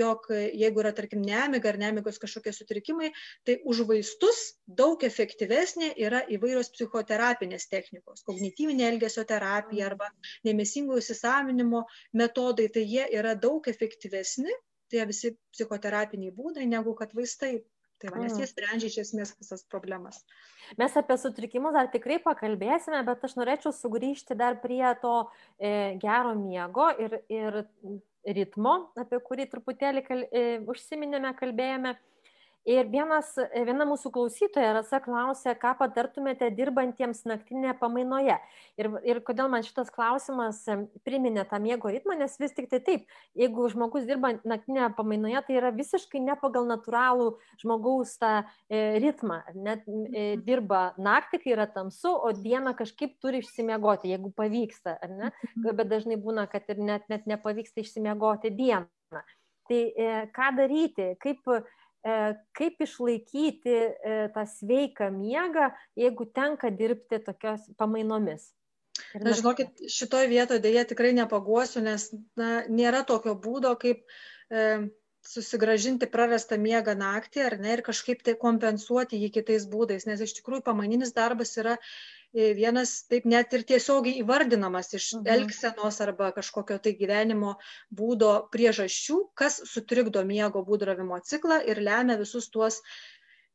jog jeigu yra, tarkim, nemiga ar nemigos kažkokie sutrikimai, tai už vaistus daug efektyvesnė yra įvairios psichoterapinės technikos, kognityvinė elgesio terapija mhm. arba nemesingų įsisavinimo metodai, tai jie yra daug efektyvesni, tie visi psichoterapiniai būdai, negu kad vaistai Tai va, nes jie sprendžia iš esmės visas problemas. Mes apie sutrikimus dar tikrai pakalbėsime, bet aš norėčiau sugrįžti dar prie to e, gero miego ir, ir ritmo, apie kurį truputėlį kal, e, užsiminėme, kalbėjome. Ir vienas, viena mūsų klausytoja Rasa klausė, ką patartumėte dirbantiems naktinėje pamainoje. Ir, ir kodėl man šitas klausimas priminė tą miego ritmą, nes vis tik tai taip, jeigu žmogus dirba naktinėje pamainoje, tai yra visiškai ne pagal natūralų žmogaus tą e, ritmą. Net e, dirba naktį, kai yra tamsu, o dieną kažkaip turi išsimiegoti, jeigu pavyksta, ar ne? Mhm. Bet dažnai būna, kad ir net, net nepavyksta išsimiegoti dieną. Tai e, ką daryti, kaip E, kaip išlaikyti e, tą sveiką miegą, jeigu tenka dirbti tokios pamainomis. Na, žinokit, šitoje vietoje dėja tikrai nepaguosiu, nes na, nėra tokio būdo, kaip e, susigražinti prarastą miegą naktį ar ne ir kažkaip tai kompensuoti jį kitais būdais, nes iš tikrųjų pamaininis darbas yra vienas taip net ir tiesiogiai įvardinamas iš mhm. elgsenos arba kažkokio tai gyvenimo būdo priežasčių, kas sutrikdo miego būdravimo ciklą ir lemia visus tuos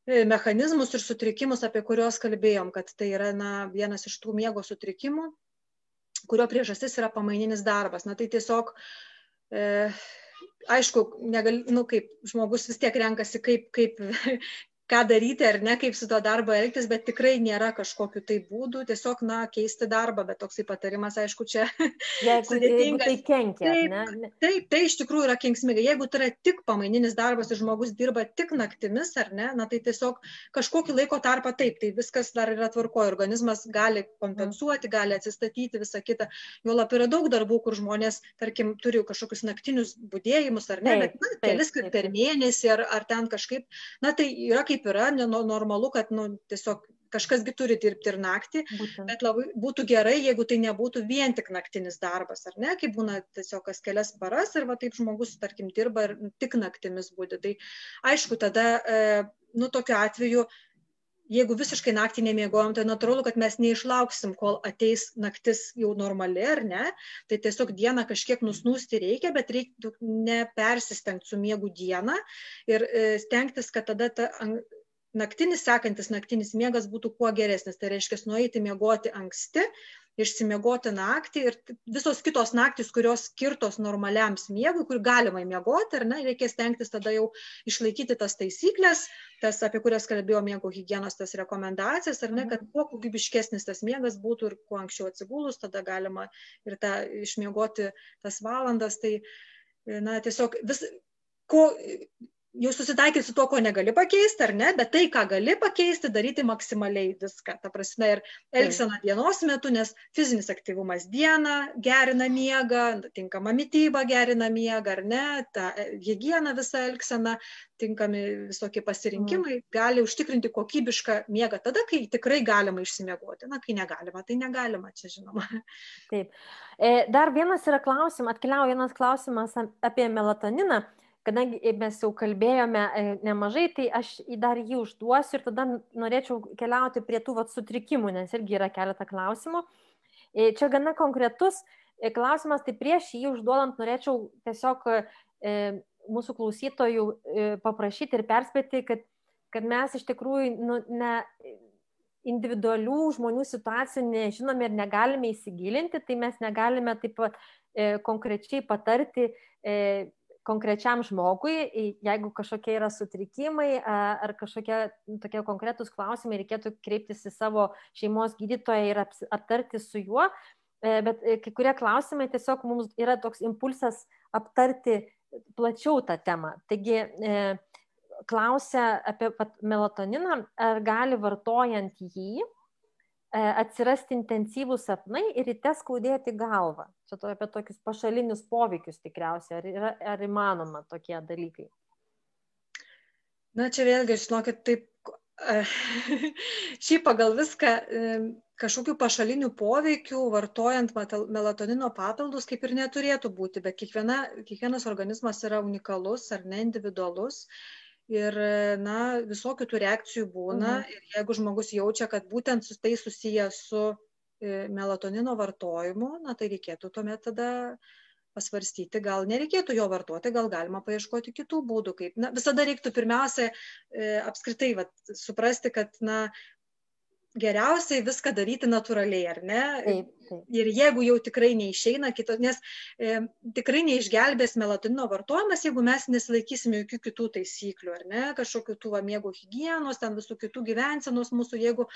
e, mechanizmus ir sutrikimus, apie kuriuos kalbėjom, kad tai yra na, vienas iš tų miego sutrikimų, kurio priežastis yra pamaininis darbas. Na tai tiesiog e, aišku, negal, nu, kaip žmogus vis tiek renkasi, kaip, kaip, ką daryti ar ne, kaip su to darbo elgtis, bet tikrai nėra kažkokiu tai būdu, tiesiog, na, keisti darbą, bet toksai patarimas, aišku, čia jeigu, *laughs* jeigu tai kenkia. Taip, ne? taip, tai iš tikrųjų yra kenksminga. Jeigu tai yra tik pamaininis darbas ir žmogus dirba tik naktimis, ar ne, na, tai tiesiog kažkokį laiko tarpą taip, tai viskas dar yra tvarkoje, organizmas gali kompensuoti, gali atsistatyti, visą kitą. Jo lab yra daug darbų, kur žmonės, tarkim, turi kažkokius naktinius būdėjimus, ar ne, taip, bet na, kelis taip. per mėnesį ar, ar ten kažkaip, na, tai yra kaip yra, normalu, kad nu, tiesiog kažkasgi turi dirbti ir naktį, Būtent. bet labai būtų gerai, jeigu tai nebūtų vien tik naktinis darbas, ar ne, kai būna tiesiog kas kelias paras ir va taip žmogus, tarkim, dirba ir tik naktimis būdi. Tai aišku, tada, e, nu, tokiu atveju, jeigu visiškai naktį nemiegojom, tai natūralu, kad mes neišlauksim, kol ateis naktis jau normali, ar ne, tai tiesiog dieną kažkiek nusnūsti reikia, bet reikia nepersistengti su miegu dieną ir e, stengtis, kad tada ta naktinis sekantis naktinis miegas būtų kuo geresnis. Tai reiškia nueiti miegoti anksti, išsimiegoti naktį ir visos kitos naktis, kurios skirtos normaliam miegui, kur galima miegoti, ar ne, reikės tenktis tada jau išlaikyti tas taisyklės, tas, apie kurias kalbėjo miego hygienos, tas rekomendacijas, ar ne, kad mhm. kuo kokybiškesnis tas miegas būtų ir kuo anksčiau atsigulus, tada galima ir tą išmiegoti tas valandas. Tai, na, tiesiog vis, ko, jau susitaikyt su tuo, ko negali pakeisti, ar ne, bet tai, ką gali pakeisti, daryti maksimaliai viską. Ta prasme ir elgsena dienos metu, nes fizinis aktyvumas dieną gerina miegą, tinkama mytyba gerina miegą, ar ne, ta e, hygiena visa elgsena, tinkami visokie pasirinkimai mm. gali užtikrinti kokybišką miegą tada, kai tikrai galima išsimiegoti. Na, kai negalima, tai negalima, čia žinoma. Taip. E, dar vienas yra klausimas, atkeliauja vienas klausimas apie melatoniną kadangi mes jau kalbėjome e, nemažai, tai aš dar jį užduosiu ir tada norėčiau keliauti prie tų vat, sutrikimų, nes irgi yra keletą klausimų. E, čia gana konkretus e, klausimas, tai prieš jį užduodant norėčiau tiesiog mūsų klausytojų paprašyti ir perspėti, kad, kad mes iš tikrųjų nu, ne, individualių žmonių situacijų nežinome ir negalime įsigilinti, tai mes negalime taip pat e, konkrečiai patarti e, konkrečiam žmogui, jeigu kažkokie yra sutrikimai ar kažkokie tokie konkretūs klausimai, reikėtų kreiptis į savo šeimos gydytoją ir aptarti su juo. E, bet e, kai kurie klausimai tiesiog mums yra toks impulsas aptarti plačiau tą temą. Taigi, e, klausia apie melatoniną, ar gali vartojant jį atsirasti intensyvūs sapnai ir ryte skaudėti galvą. Čia to apie tokius pašalinius poveikius tikriausiai. Ar, yra, ar įmanoma tokie dalykai? Na, čia vėlgi, žinokit, taip, e, *laughs* šiaip pagal viską e, kažkokių pašalinių poveikių vartojant melatonino papildus kaip ir neturėtų būti, bet kiekviena, kiekvienas organizmas yra unikalus ar ne individualus ir na visokių tų reakcijų būna mhm. ir jeigu žmogus jaučia, kad būtent su tai susiję su e, melatonino vartojimu, na tai reikėtų tuomet tada pasvarstyti, gal nereikėtų jo vartoti, gal galima paieškoti kitų būdų, kaip, na, visada reiktų pirmiausia e, apskritai vat, suprasti, kad, na, geriausiai viską daryti natūraliai, ar ne? Taip, taip. Ir jeigu jau tikrai neišeina, kito, nes e, tikrai neišgelbės melatonino vartojimas, jeigu mes nesilaikysime jokių kitų taisyklių, ar ne, kažkokių tų miego hygienos, ten visų kitų gyvensenos mūsų, jeigu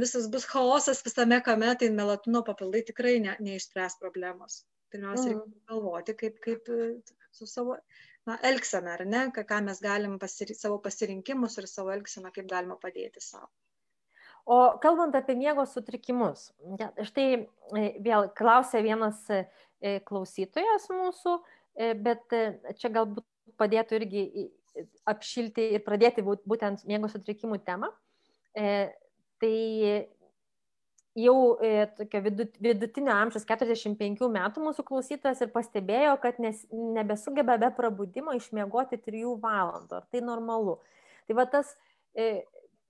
visas bus chaosas visame kame, tai melatonino papildai tikrai ne, neišspręs problemos. Pirmiausia, mm. reikia galvoti, kaip, kaip e, su savo na, elgsena, ar ne, ką mes galim pasiri savo pasirinkimus ir savo elgseną, kaip galima padėti savo. O kalbant apie miego sutrikimus, štai e, vėl klausė vienas e, klausytojas mūsų, e, bet čia galbūt padėtų irgi apšilti ir pradėti būtent miego sutrikimų temą. Tai jau tokio vidutinio amžiaus 45 metų mūsų klausytojas ir pastebėjo, kad nes, nebesugeba be prabudimo išmiegoti 3 valandų. Ar tai normalu? Tai va tas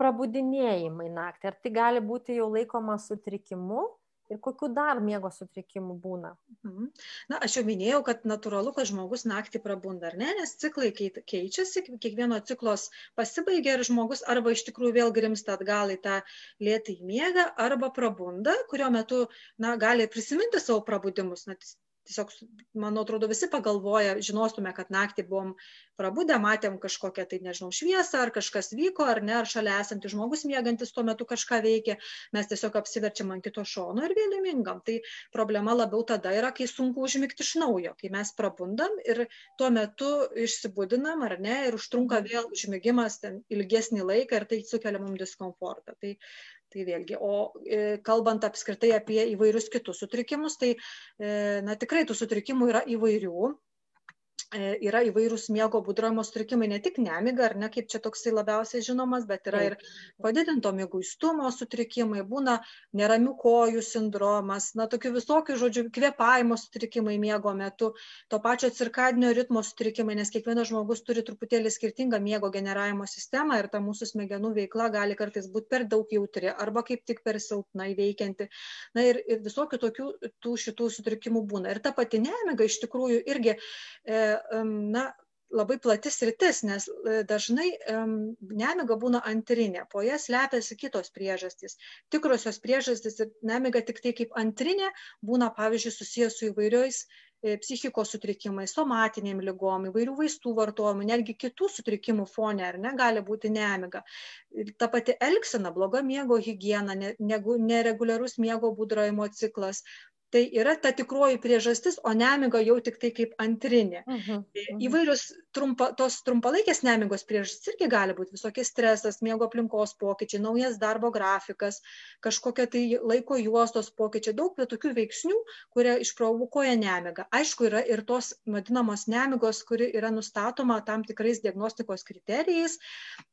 prabudinėjimai naktį, ar tai gali būti jau laikoma sutrikimu ir kokiu dar miego sutrikimu būna? Mhm. Na, aš jau minėjau, kad natūralu, kad žmogus naktį prabunda, ar ne, nes ciklai keičiasi, kiekvieno ciklos pasibaigia ir žmogus arba iš tikrųjų vėl grimsta atgal į tą lėtą į miegą, arba prabunda, kurio metu, na, gali prisiminti savo prabudimus. Na, tiesiog, man atrodo, visi pagalvoja, žinostume, kad naktį buvom prabudę matėm kažkokią tai nežinau šviesą ar kažkas vyko ar ne ar šalia esantis žmogus miegantis tuo metu kažką veikė mes tiesiog apsiverčiam ant kito šono ir vėl įmingam. Tai problema labiau tada yra kai sunku užmigti iš naujo kai mes prabundam ir tuo metu išsibudinam ar ne ir užtrunka vėl užmigimas ten ilgesnį laiką ir tai sukelia mum diskomfortą. Tai tai vėlgi o e, kalbant apskritai apie įvairius kitus sutrikimus tai e, na tikrai tų sutrikimų yra įvairių yra įvairūs miego būdravimo sutrikimai, ne tik nemiga, ar ne, kaip čia toksai labiausiai žinomas, bet yra ir padidinto mėguistumo sutrikimai, būna neramių kojų sindromas, na, tokių visokių, žodžiu, kvėpavimo sutrikimai miego metu, to pačio cirkadinio ritmo sutrikimai, nes kiekvienas žmogus turi truputėlį skirtingą miego generavimo sistemą ir ta mūsų smegenų veikla gali kartais būti per daug jautri arba kaip tik per silpnai veikianti. Na ir, ir visokių tokių tų šitų sutrikimų būna. Ir ta pati nemiga iš tikrųjų irgi e, na, labai plati sritis, nes e, dažnai nemiga būna antrinė, po ją slepiasi kitos priežastys. Tikrosios priežastys ir nemiga tik tai kaip antrinė būna, pavyzdžiui, susijęs su įvairiais e, psichikos sutrikimais, somatiniam lygom, įvairių vaistų vartojimu, netgi kitų sutrikimų fone, ar ne, gali būti nemiga. Ta pati elgsena, bloga miego hygiena, nereguliarus miego būdravimo ciklas, tai yra ta tikroji priežastis, o nemiga jau tik tai kaip antrinė. Uh trumpa, tos trumpalaikės nemigos priežastis irgi gali būti. Visokie stresas, miego aplinkos pokyčiai, naujas darbo grafikas, kažkokia tai laiko juostos pokyčiai, daug tokių veiksnių, kurie išprovokuoja nemigą. Aišku, yra ir tos vadinamos nemigos, kuri yra nustatoma tam tikrais diagnostikos kriterijais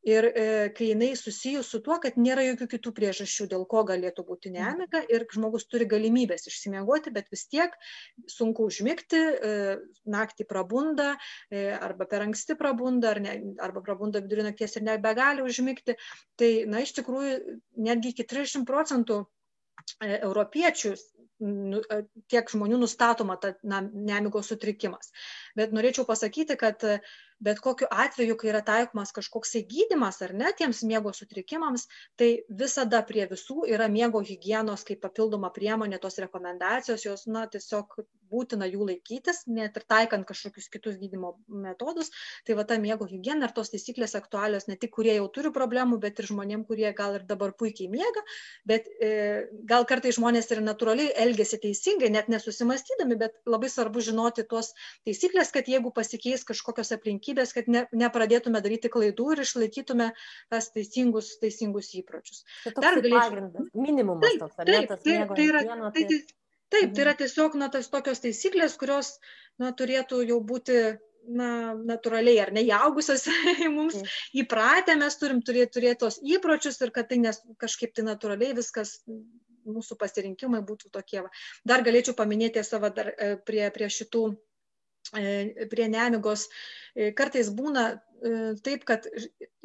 ir e, kai jinai susijus su tuo, kad nėra jokių kitų priežasčių, dėl ko galėtų būti nemiga ir žmogus turi galimybės išsimiegoti miegoti, bet vis tiek sunku užmigti, e, naktį prabunda, e, arba per anksti prabunda, ar ne, arba prabunda vidurį nakties ir nebegali užmigti. Tai, na, iš tikrųjų, netgi iki 30 procentų e, europiečių tiek žmonių nustatoma ta na, nemigos sutrikimas. Bet norėčiau pasakyti, kad bet kokiu atveju, kai yra taikomas kažkoks gydimas ar ne tiems miego sutrikimams, tai visada prie visų yra miego hygienos kaip papildoma priemonė, tos rekomendacijos, jos, na, tiesiog būtina jų laikytis, net ir taikant kažkokius kitus gydimo metodus. Tai va ta miego hygiena ir tos taisyklės aktualios ne tik kurie jau turi problemų, bet ir žmonėm, kurie gal ir dabar puikiai miega, bet e, gal kartai žmonės ir natūraliai elgesi teisingai, net nesusimastydami, bet labai svarbu žinoti tuos taisyklės, kad jeigu pasikeis kažkokios aplinkybės, kad ne, nepradėtume daryti klaidų ir išlaikytume tas teisingus, teisingus įpročius. Tai Dar galėčiau. Minimumas taip, toks, ar ne? Taip, taip, tai yra, pieno, tai... Taip, taip, tai yra tiesiog na, tas tokios taisyklės, kurios na, turėtų jau būti na, natūraliai ar neįaugusios *laughs* mums įpratę, mes turim turėti, turėti tos įpročius ir kad tai nes, kažkaip tai natūraliai viskas mūsų pasirinkimai būtų tokie. Dar galėčiau paminėti savo dar e, prie, prie šitų E, prie nemigos e, kartais būna taip, kad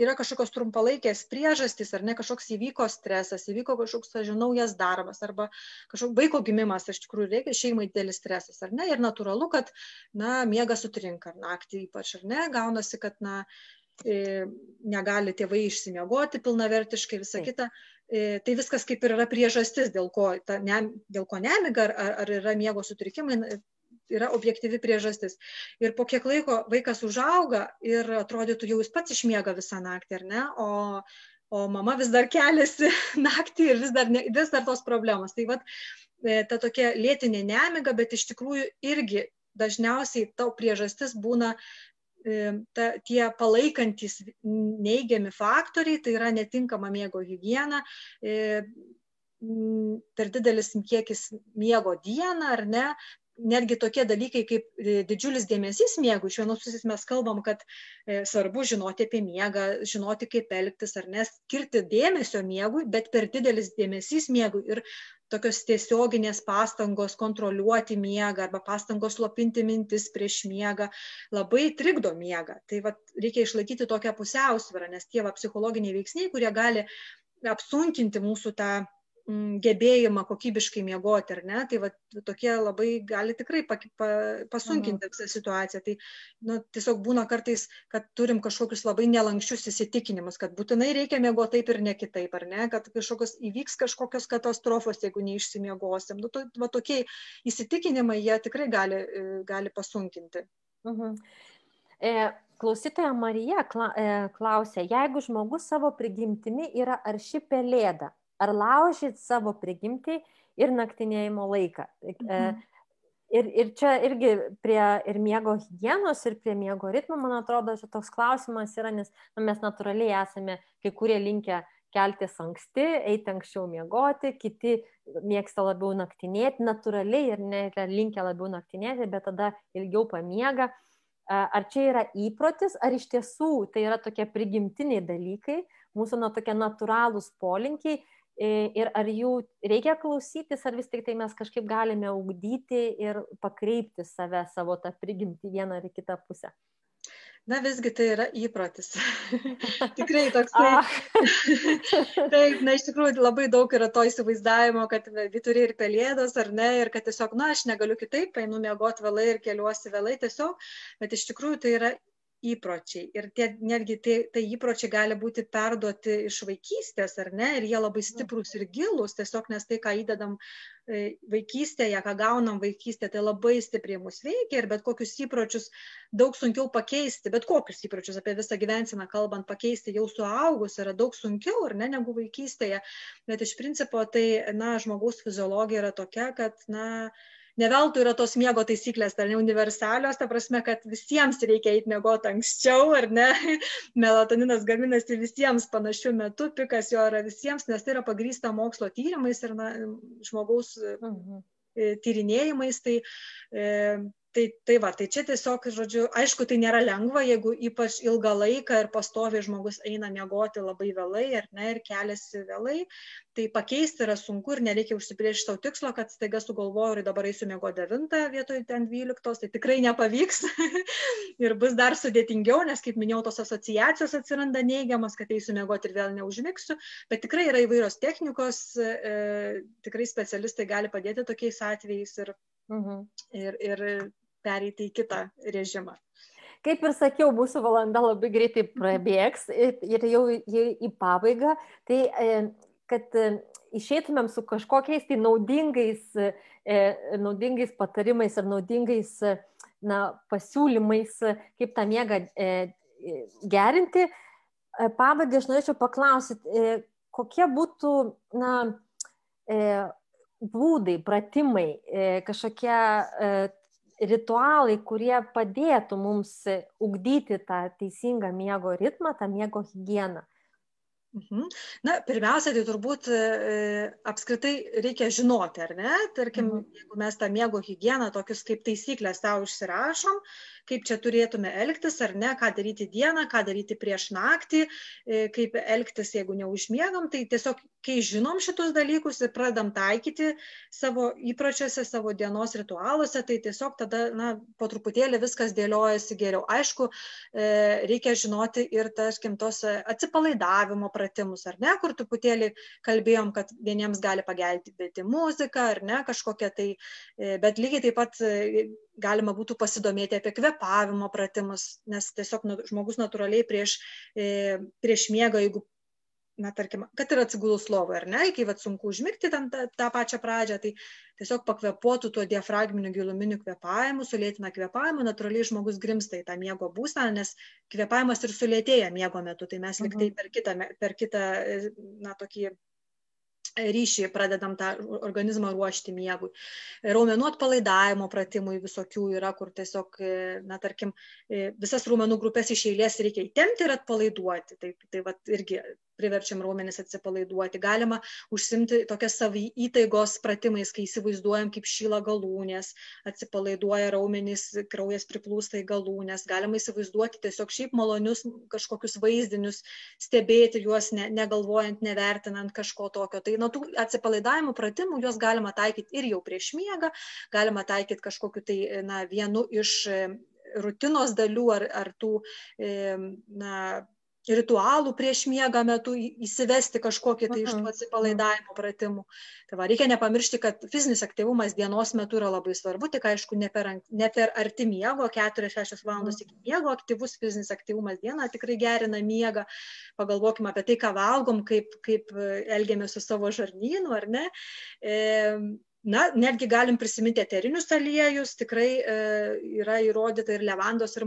yra kažkokios trumpalaikės priežastys, ar ne kažkoks įvyko stresas, įvyko kažkoks, aš žinau, naujas darbas, arba kažkoks vaiko gimimas, iš tikrųjų reikia šeimai didelis stresas, ar ne, ir natūralu, kad, na, miegas sutrinka, naktį ypač, ar ne, gaunasi, kad, na, negali tėvai išsimiegoti pilnavertiškai, visa kita. Tai viskas kaip ir yra priežastis, dėl ko, ta, ne, dėl ko nemiga, ar, ar yra miego sutrikimai, yra objektyvi priežastis. Ir po kiek laiko vaikas užauga ir atrodytų jau jis pats išmiega visą naktį, ar ne? O, o mama vis dar keliasi *laughs* naktį ir vis dar, ne, vis dar tos problemos. Tai vad, e, ta tokia lėtinė nemiga, bet iš tikrųjų irgi dažniausiai tau priežastis būna e, ta, tie palaikantis neigiami faktoriai, tai yra netinkama miego hygiena, e, per didelis kiekis miego dieną ar ne, netgi tokie dalykai kaip e, didžiulis dėmesys miegui. Iš vienos pusės mes kalbam, kad e, svarbu žinoti apie miegą, žinoti, kaip elgtis ar nes, skirti dėmesio miegui, bet per didelis dėmesys miegui ir tokios tiesioginės pastangos kontroliuoti miegą arba pastangos slopinti mintis prieš miegą labai trikdo miegą. Tai vat, reikia išlaikyti tokią pusiausvyrą, nes tie va, psichologiniai veiksniai, kurie gali apsunkinti mūsų tą gebėjimą kokybiškai miegoti, ar ne, tai va, tokie labai gali tikrai pa, pa, pasunkinti visą situaciją. Tai nu, tiesiog būna kartais, kad turim kažkokius labai nelankščius įsitikinimus, kad būtinai reikia miegoti taip ir ne kitaip, ar ne, kad kažkokios įvyks kažkokios katastrofos, jeigu neišsimiegosim. Nu, to, va, tokie įsitikinimai jie tikrai gali, e, gali pasunkinti. Mhm. E, klausytoja Marija klausė, jeigu žmogus savo prigimtimi yra arši pelėda, ar laužyt savo prigimtį ir naktinėjimo laiką? Mhm. Ir, ir čia irgi prie ir miego hygienos, ir prie miego ritmo, man atrodo, čia toks klausimas yra, nes nu, mes natūraliai esame kai kurie linkę keltis anksti, eiti anksčiau miegoti, kiti mėgsta labiau naktinėti, natūraliai ir ne linkę labiau naktinėti, bet tada ilgiau pamiega. Ar čia yra įprotis, ar iš tiesų tai yra tokie prigimtiniai dalykai, mūsų na, tokie natūralūs polinkiai ir ar jų reikia klausytis, ar vis tik tai mes kažkaip galime ugdyti ir pakreipti save, savo tą prigimtį vieną ar kitą pusę. Na visgi tai yra įprotis. *laughs* Tikrai toks. *laughs* Tai, *laughs* taip, na iš tikrųjų labai daug yra to įsivaizdavimo, kad vyturi ir pelėdos ar ne, ir kad tiesiog, na aš negaliu kitaip, einu miegoti vėlai ir keliuosi vėlai tiesiog, bet iš tikrųjų tai yra įpročiai. Ir tie netgi tie tai įpročiai gali būti perduoti iš vaikystės ar ne? Ir jie labai stiprūs ir gilūs tiesiog nes tai ką įdedam e, vaikystėje ką gaunam vaikystėje tai labai stipriai mus veikia ir bet kokius įpročius daug sunkiau pakeisti. Bet kokius įpročius apie visą gyvenseną kalbant pakeisti jau suaugus yra daug sunkiau ar ne negu vaikystėje. Bet iš principo tai na žmogaus fiziologija yra tokia kad na ne veltui yra tos miego taisyklės, ar ne universalios, ta prasme, kad visiems reikia eiti miegoti anksčiau, ar ne, *laughs* melatoninas gaminasi visiems panašiu metu, pikas jo yra visiems, nes tai yra pagrysta mokslo tyrimais ir na, žmogaus mhm. E, tyrinėjimais. Tai, e, tai tai va tai čia tiesiog žodžiu aišku tai nėra lengva jeigu ypač ilgą laiką ir pastoviai žmogus eina miegoti labai vėlai ar ne ir keliasi vėlai tai pakeisti yra sunku ir nereikia užsibrėžti sau tikslo kad staiga sugalvojau ir dabar eisiu miegoti devintą vietoj ten dvyliktos tai tikrai nepavyks *laughs* ir bus dar sudėtingiau nes kaip minėjau tos asociacijos atsiranda neigiamos kad eisiu miegoti ir vėl neužmigsiu bet tikrai yra įvairios technikos e, tikrai specialistai gali padėti tokiais atvejais ir Mhm. Ir, ir pereiti į kitą režimą. Kaip ir sakiau, mūsų valanda labai greitai prabėgs ir jau į pabaigą. Tai kad išeitumėm su kažkokiais tai naudingais, e, naudingais patarimais ar naudingais na, pasiūlymais, kaip tą miegą e, gerinti, e, pabaigai aš norėčiau paklausyti, kokie būtų na, būdai, pratimai, kažkokie ritualai, kurie padėtų mums ugdyti tą teisingą miego ritmą, tą miego higieną. Mhm. Na, pirmiausia, tai turbūt e, apskritai reikia žinoti, ar ne? Tarkim, mhm. jeigu mes tą miego higieną, tokius kaip taisyklės savo užsirašom, kaip čia turėtume elgtis ar ne, ką daryti dieną, ką daryti prieš naktį, e, kaip elgtis, jeigu neužmiegam, tai tiesiog, kai žinom šitus dalykus ir pradam taikyti savo įpročiuose, savo dienos ritualuose, tai tiesiog tada, na, po truputėlį viskas dėliojasi geriau. Aišku, e, reikia žinoti ir, tarkim, tos atsipalaidavimo pratimus, ar ne, kur truputėlį kalbėjom, kad vieniems gali pagelbėti muzika, ar ne, kažkokia tai, e, bet lygiai taip pat galima būtų pasidomėti apie kvėpavimo pratimus, nes tiesiog nu, žmogus natūraliai prieš, e, prieš miegą, jeigu, na, tarkim, kad ir atsigulus lovoje, ar ne, kai vat sunku užmigti tam tą, tą pačią pradžią, tai tiesiog pakvepuotų tuo diafragminiu giluminiu kvėpavimu, sulėtina kvėpavimu, natūraliai žmogus grimsta į tą miego būseną, nes kvėpavimas ir sulėtėja miego metu, tai mes liktai mhm. per kitą, per kitą, na, tokį ryšį pradedam tą organizmą ruošti miegui. Raumenų atpalaidavimo pratimų visokių yra, kur tiesiog, e, na, tarkim, e, visas raumenų grupės iš eilės reikia įtempti ir atpalaiduoti. Tai, tai va, irgi priverčiam raumenis atsipalaiduoti. Galima užsimti tokias savį įtaigos pratimais, kai įsivaizduojam, kaip šyla galūnės, atsipalaiduoja raumenys, kraujas priplūsta į galūnės. Galima įsivaizduoti tiesiog šiaip malonius kažkokius vaizdinius, stebėti juos, ne, negalvojant, nevertinant kažko tokio. Tai nuo tų atsipalaidavimo pratimų juos galima taikyti ir jau prieš miegą, galima taikyti kažkokiu tai na, vienu iš rutinos dalių ar, ar tų na, ritualų prieš miegą metu įsivesti kažkokį tai iš tų atsipalaidavimo pratimų. Tai va, reikia nepamiršti, kad fizinis aktyvumas dienos metu yra labai svarbu, tik aišku, ne per, ne per arti miego, 4-6 valandos iki miego, aktyvus fizinis aktyvumas dieną tikrai gerina miegą. Pagalvokime apie tai, ką valgom, kaip, kaip elgiamės su savo žarnynu, ar ne. E, na netgi galim prisiminti eterinius aliejus tikrai e, yra įrodyta ir levandos ir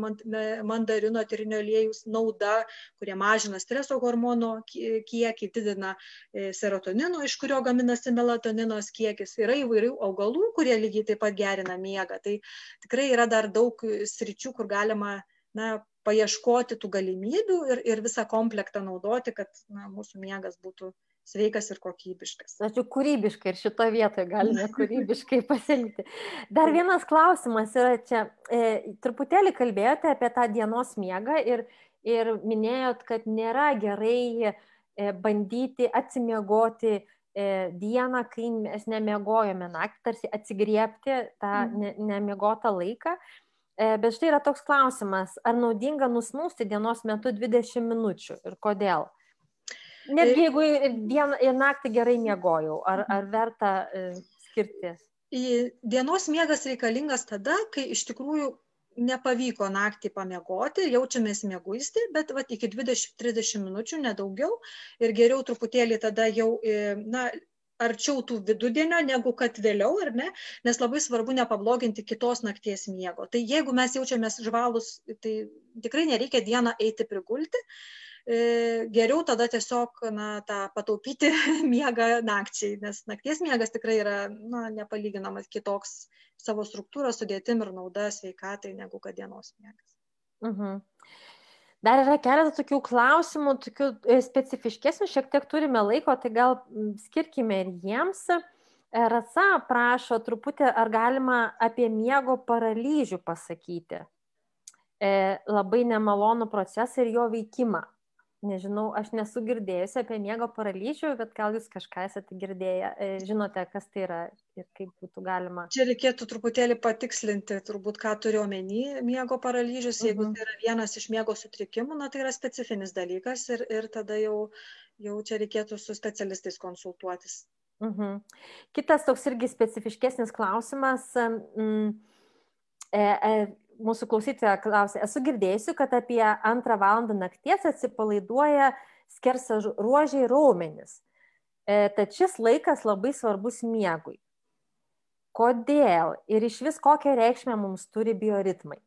mandarino eterinio aliejaus nauda kurie mažina streso hormono kiekį didina e, serotonino iš kurio gaminasi melatoninos kiekis. Yra įvairių augalų kurie lygiai taip pat gerina miegą. Tai tikrai yra dar daug sričių kur galima na paieškoti tų galimybių ir, ir visą komplektą naudoti, kad na, mūsų miegas būtų sveikas ir kokybiškas. Ačiū, kūrybiškai ir šitoje vietoje galime *laughs* kūrybiškai pasilikti. Dar vienas klausimas yra čia. E, truputėlį kalbėjote apie tą dienos miegą ir, ir minėjot, kad nėra gerai e, bandyti atsimiegoti e, dieną, kai mes nemiegojome naktį, tarsi atsigriepti tą mhm. ne, nemiegotą laiką. E, bet štai yra toks klausimas, ar naudinga nusnūsti dienos metu 20 minučių ir kodėl? Netgi jeigu dieną ir naktį gerai miegojau, ar, ar verta e, skirti? Dienos miegas reikalingas tada, kai iš tikrųjų nepavyko naktį pamiegoti, jaučiamės mėguisti, bet vat, iki 20-30 minučių, nedaugiau. Ir geriau truputėlį tada jau, e, na, arčiau tų vidudienio, negu kad vėliau, ar ne? Nes labai svarbu nepabloginti kitos nakties miego. Tai jeigu mes jaučiamės žvalus, tai tikrai nereikia dieną eiti prigulti, geriau tada tiesiog na, tą pataupyti *laughs* miegą nakčiai, nes nakties miegas tikrai yra na, nepalyginamas kitoks savo struktūrą, sudėtim ir nauda sveikatai negu kad dienos miegas. Mhm. Dar yra keletas tokių klausimų, tokių e, specifiškesnių, šiek tiek turime laiko, tai gal skirkime ir jiems. E, Rasa prašo truputį, ar galima apie miego paralyžių pasakyti. E, labai nemalonų procesą ir jo veikimą nežinau, aš nesu girdėjusi apie miego paralyžių, bet gal jūs kažką esate girdėję, e, žinote, kas tai yra ir kaip būtų galima. Čia reikėtų truputėlį patikslinti, turbūt, ką turiu omeny miego paralyžius. Jeigu mhm. tai yra vienas iš miego sutrikimų, na tai yra specifinis dalykas ir, ir tada jau, jau čia reikėtų su specialistais konsultuotis. Mhm. Kitas toks irgi specifiškesnis klausimas. Mm, e, e, mūsų klausytoja klausė, esu girdėjusi, kad apie antrą valandą nakties atsipalaiduoja skersa ruožiai raumenis. E, tad šis laikas labai svarbus miegui. Kodėl ir iš vis kokią reikšmę mums turi bioritmai?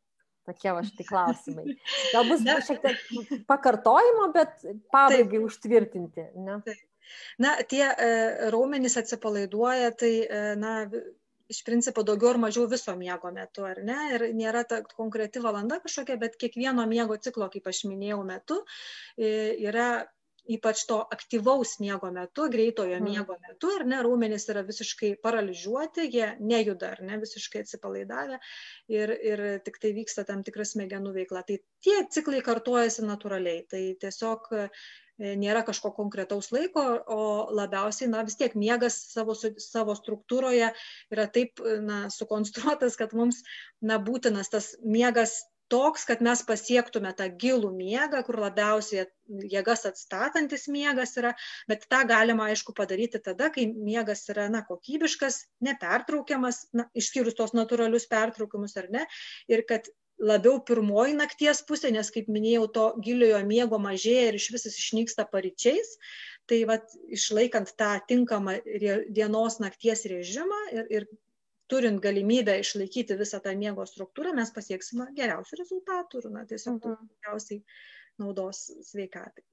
Tokie va štai klausimai. Galbūt *laughs* šiek tiek pakartojimo, bet pabaigai Taip. užtvirtinti. Ne? Taip. Na, tie e, raumenys atsipalaiduoja, tai e, na, iš principo daugiau ar mažiau viso miego metu, ar ne? Ir nėra ta konkreti valanda kažkokia, bet kiekvieno miego ciklo, kaip aš minėjau, metu yra ypač to aktyvaus miego metu, greitojo mm. miego metu, ar ne, raumenys yra visiškai paralyžiuoti, jie nejuda, ar ne, visiškai atsipalaidavę ir, ir tik tai vyksta tam tikras smegenų veikla. Tai tie ciklai kartuojasi natūraliai. Tai tiesiog nėra kažko konkretaus laiko, o labiausiai, na vis tiek miegas savo, savo struktūroje yra taip na, sukonstruotas, kad mums na, būtinas tas miegas toks, kad mes pasiektume tą gilų miegą, kur labiausiai jėgas atstatantis miegas yra, bet tą galima, aišku, padaryti tada, kai miegas yra na, kokybiškas, nepertraukiamas, na, išskyrus tos natūralius pertraukimus ar ne, ir kad labiau pirmoji nakties pusė, nes, kaip minėjau, to giliojo miego mažėja ir iš visas išnyksta paryčiais. Tai vat, išlaikant tą tinkamą dienos nakties režimą ir, ir turint galimybę išlaikyti visą tą miego struktūrą, mes pasieksime geriausių rezultatų ir na, tiesiog mhm. daugiausiai naudos sveikatai.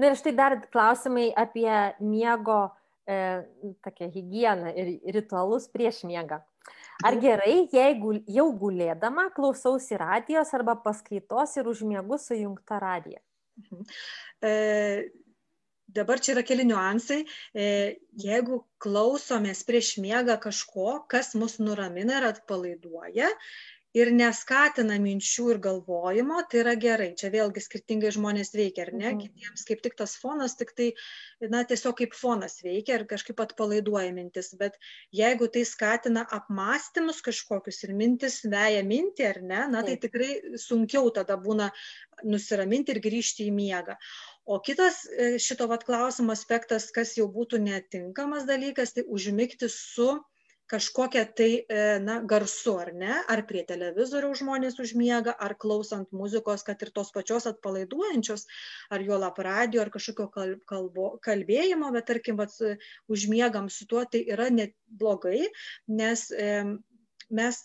Na ir štai dar klausimai apie miego e, higieną ir ritualus prieš miegą. Ar gerai, jeigu jau gulėdama klausausi radijos arba paskaitos ir užmiegu sujungta radija? Mhm. E, dabar čia yra keli niuansai. E, jeigu klausomės prieš miegą kažko, kas mus nuramina ir atpalaiduoja, ir neskatina minčių ir galvojimo, tai yra gerai. Čia vėlgi skirtingai žmonės veikia, ar ne? Mhm. Kitiems kaip tik tas fonas, tik tai, na, tiesiog kaip fonas veikia ir kažkaip atpalaiduoja mintis. Bet jeigu tai skatina apmąstymus kažkokius ir mintis veja mintį, ar ne, na, tai tikrai sunkiau tada būna nusiraminti ir grįžti į miegą. O kitas e, šito vat klausimo aspektas, kas jau būtų netinkamas dalykas, tai užmigti su kažkokia tai na garsu ar ne? Ar prie televizoriaus žmonės užmiega ar klausant muzikos kad ir tos pačios atpalaiduojančios ar juolab radijo ar kažkokio kal kalbo kalbėjimo bet tarkim vat užmiegam su tuo tai yra ne blogai nes mes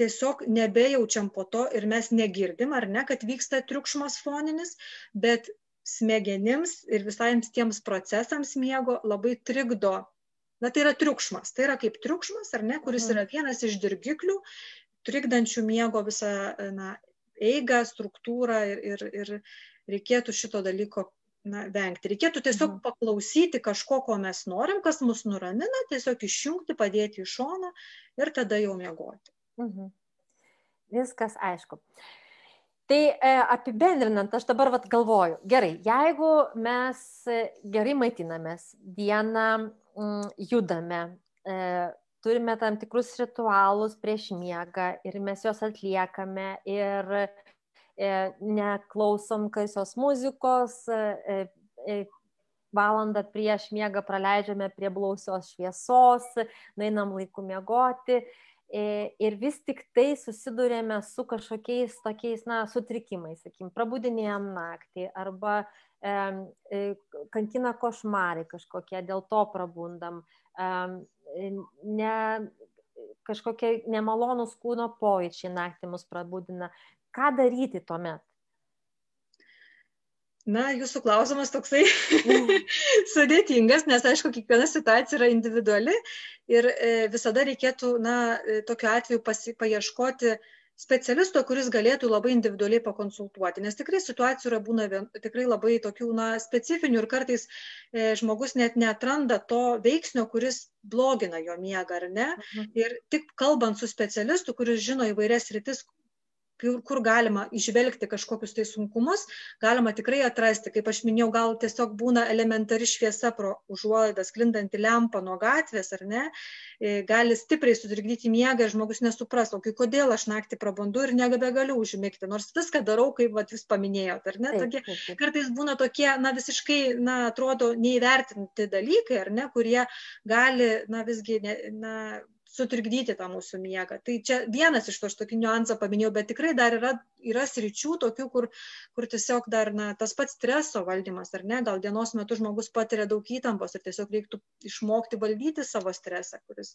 tiesiog nebejaučiam po to ir mes negirdim ar ne kad vyksta triukšmas foninis bet smegenims ir visiems tiems procesams miego labai trikdo na tai yra triukšmas tai yra kaip triukšmas ar ne kuris yra mhm. vienas iš dirgiklių trikdančių miego visą na eigą struktūrą ir ir ir reikėtų šito dalyko na vengti reikėtų tiesiog mhm. paklausyti kažko ko mes norim kas mus nuramina tiesiog išjungti padėti į šoną ir tada jau miegoti mhm. viskas aišku Tai e, apibendrinant, aš dabar vat galvoju, gerai, jeigu mes gerai maitinamės, dieną judame, e, turime tam tikrus ritualus prieš miegą ir mes juos atliekame ir e, neklausom kaisios muzikos, e, valandą prieš miegą praleidžiame prie blausios šviesos, nainam laiku miegoti. Ir vis tik tai susidurėme su kažkokiais tokiais, na, sutrikimais, sakykim, prabudinėjom naktį arba kankina košmarai kažkokie, dėl to prabundam, e, ne, kažkokie nemalonūs kūno pojūčiai naktį mus prabudina. Ką daryti tuomet? Na, jūsų klausimas toksai *laughs* sudėtingas, nes aišku, kiekviena situacija yra individuali ir e, visada reikėtų, na, e, tokiu atveju pasi, paieškoti specialisto, kuris galėtų labai individualiai pakonsultuoti, nes tikrai situacijų yra būna vien, tikrai labai tokių, na, specifinių ir kartais e, žmogus net netranda to veiksnio, kuris blogina jo miegą, ar ne? Mhm. Ir tik kalbant su specialistu, kuris žino įvairias rytis, kur galima išvelgti kažkokius tai sunkumus, galima tikrai atrasti. Kaip aš minėjau, gal tiesiog būna elementari šviesa pro užuolaidą, sklindanti lempa nuo gatvės, ar ne, e, gali stipriai sutrikdyti miegą ir žmogus nesupras, o kai kodėl aš naktį prabundu ir nebegaliu užmigti, nors viską darau, kaip vat, jūs paminėjote, ar ne? Tokie, kartais būna tokie, na visiškai, na, atrodo, neįvertinti dalykai, ar ne, kurie gali, na visgi, ne, na, sutrikdyti tą mūsų miegą. Tai čia vienas iš to aš tokį niuansą paminėjau, bet tikrai dar yra, yra sričių tokių, kur, kur tiesiog dar na, tas pats streso valdymas, ar ne, gal dienos metu žmogus patiria daug įtampos ir tiesiog reiktų išmokti valdyti savo stresą, kuris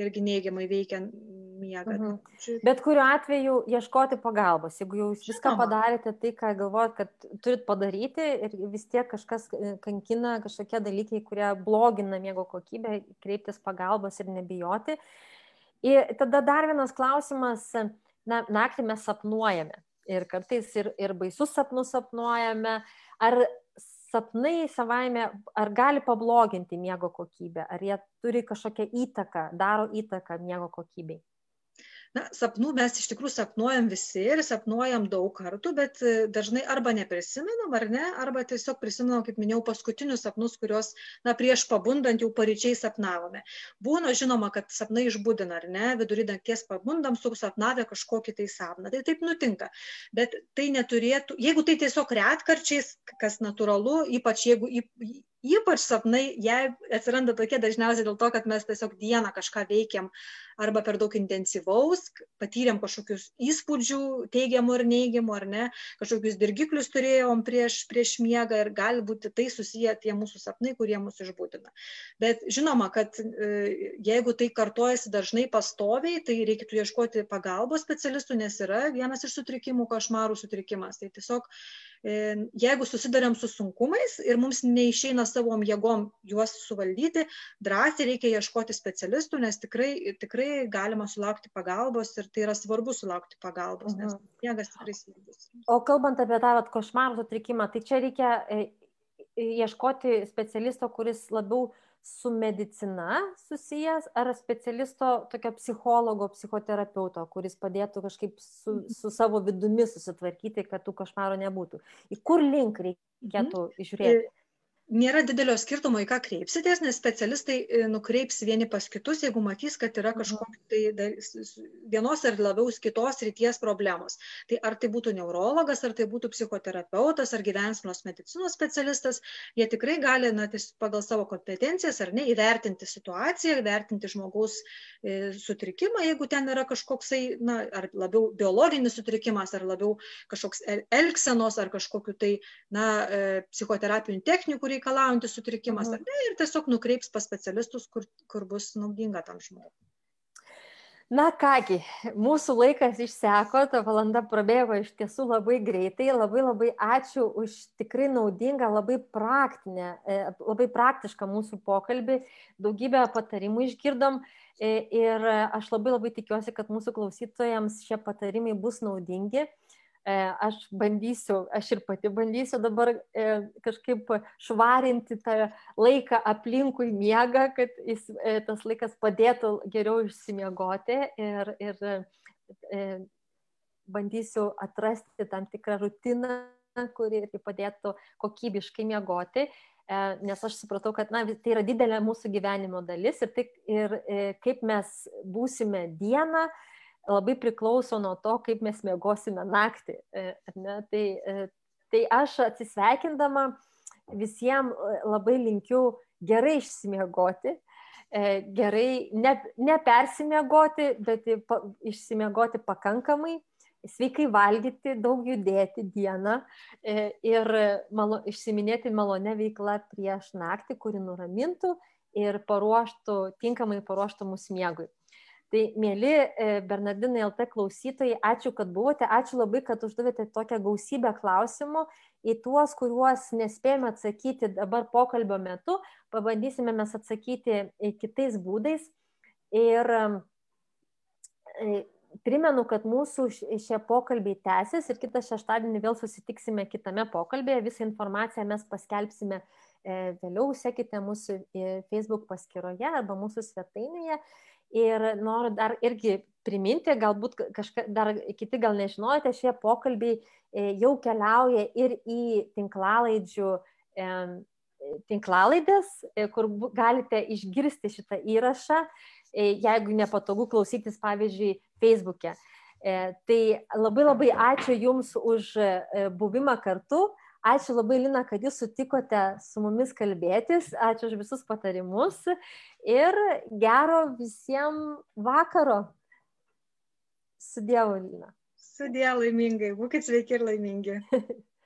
irgi neigiamai veikia miegą. Mhm. Bet kuriuo atveju ieškoti pagalbos, jeigu jau jūs viską padarėte, tai ką galvojat, kad turit padaryti ir vis tiek kažkas e, kankina, kažkokie dalykai, kurie blogina miego kokybę, kreiptis pagalbos ir nebijoti. Ir tada dar vienas klausimas, na, naktį mes sapnuojame ir kartais ir, ir baisus sapnus sapnuojame, ar sapnai savaime, ar gali pabloginti miego kokybę, ar jie turi kažkokią įtaką, daro įtaką miego kokybei? Na sapnų mes iš tikrųjų sapnuojam visi ir sapnuojam daug kartų bet e, dažnai arba neprisimenam ar ne arba tiesiog prisimenam kaip minėjau paskutinius sapnus kuriuos na prieš pabundant jau paryčiais sapnavome. Būna žinoma kad sapnai išbudina ar ne vidury nakties pabundam susapnavę kažkokį tai sapną. Tai taip nutinka. Bet tai neturėtų jeigu tai tiesiog retkarčiais kas natūralu ypač jeigu ypač sapnai jei atsiranda tokie dažniausiai dėl to kad mes tiesiog dieną kažką veikiam arba per daug intensyvaus patyrėm kažkokius įspūdžių teigiamų ir neigiamų ar ne kažkokius dirgiklius turėjom prieš prieš miegą ir gali būti tai susiję tie mūsų sapnai kurie mus išbudina. Bet žinoma kad e, jeigu tai kartojasi dažnai pastoviai tai reikėtų ieškoti pagalbos specialistų nes yra vienas iš sutrikimų košmarų sutrikimas. Tai tiesiog jeigu susidariam su sunkumais ir mums neišeina savom jėgom juos suvaldyti, drąsiai reikia ieškoti specialistų, nes tikrai, tikrai galima sulaukti pagalbos ir tai yra svarbu sulaukti pagalbos, nes mhm. miegas tikrai svarbus. O kalbant apie tą košmarų sutrikimą, tai čia reikia e, ieškoti specialisto, kuris labiau su medicina susijęs ar specialisto tokio psichologo, psichoterapeuto, kuris padėtų kažkaip su, mhm. su savo vidumi susitvarkyti, kad tų košmarų nebūtų. Į kur link reikėtų mhm. žiūrėti? Nėra didelio skirtumo, į ką kreipsitės, nes specialistai e, nukreips vieni pas kitus, jeigu matys, kad yra mhm. kažkokios tai vienos ar labiau kitos ryties problemos. Tai ar tai būtų neurologas, ar tai būtų psichoterapeutas, ar gyvensenos medicinos specialistas, jie tikrai gali na, pagal savo kompetencijas ar ne įvertinti situaciją, įvertinti žmogaus e, sutrikimą, jeigu ten yra kažkoksai, na, ar labiau biologinis sutrikimas, ar labiau kažkoks elgsenos, ar kažkokiu tai, na, e, psichoterapinių technikų reikalaujantis sutrikimas, mhm. ar ne, ir tiesiog nukreips pas specialistus, kur, kur bus naudinga tam žmogui. Na kągi, mūsų laikas išseko, ta valanda prabėgo iš tiesų labai greitai. Labai labai ačiū už tikrai naudingą, labai praktinę, e, labai praktišką mūsų pokalbį. Daugybę patarimų išgirdom e, ir aš labai labai tikiuosi, kad mūsų klausytojams šie patarimai bus naudingi. E, aš bandysiu, aš ir pati bandysiu dabar e, kažkaip švarinti tą laiką aplinkui miegą, kad jis, e, tas laikas padėtų geriau išsimiegoti ir, ir bandysiu atrasti tam tikrą rutiną, kuri padėtų kokybiškai miegoti. Nes aš supratau, kad na, tai yra didelė mūsų gyvenimo dalis ir, tai, ir kaip mes būsime dieną, labai priklauso nuo to, kaip mes mėgosime naktį. E, ne? Tai, e, tai aš atsisveikindama visiems e, labai linkiu gerai išsimiegoti, gerai ne, nepersimiegoti, bet išsimiegoti pakankamai, sveikai valgyti, daug judėti dieną ir malo, išsiminėti malonę veiklą prieš naktį, kuri nuramintų ir paruoštų, tinkamai paruoštų mūsų miegui. Tai, mėly e, Bernardinai LT klausytojai, ačiū, kad buvote, ačiū labai, kad uždavėte tokią gausybę klausimų į tuos, kuriuos nespėjome atsakyti dabar pokalbio metu, pabandysime mes atsakyti kitais būdais. Ir e, primenu, kad mūsų šie pokalbiai tęsis ir kitą šeštadienį vėl susitiksime kitame pokalbėje. Visą informaciją mes paskelbsime e, vėliau, sekite mūsų Facebook paskyroje arba mūsų svetainėje. Ir noriu dar irgi priminti, galbūt kažka, dar kiti gal nežinojate, šie pokalbiai e, jau keliauja ir į tinklalaidžių tinklalaidės, e, kur galite išgirsti šitą įrašą, e, jeigu nepatogu klausytis, pavyzdžiui, Facebook'e. Tai labai labai ačiū Jums už buvimą kartu. Ačiū labai, Lina, kad jūs sutikote su mumis kalbėtis. Ačiū už visus patarimus ir gero visiems vakaro. Su Dievu, Lina. Su Dievu laimingai. Būkit sveiki ir laimingi. *laughs*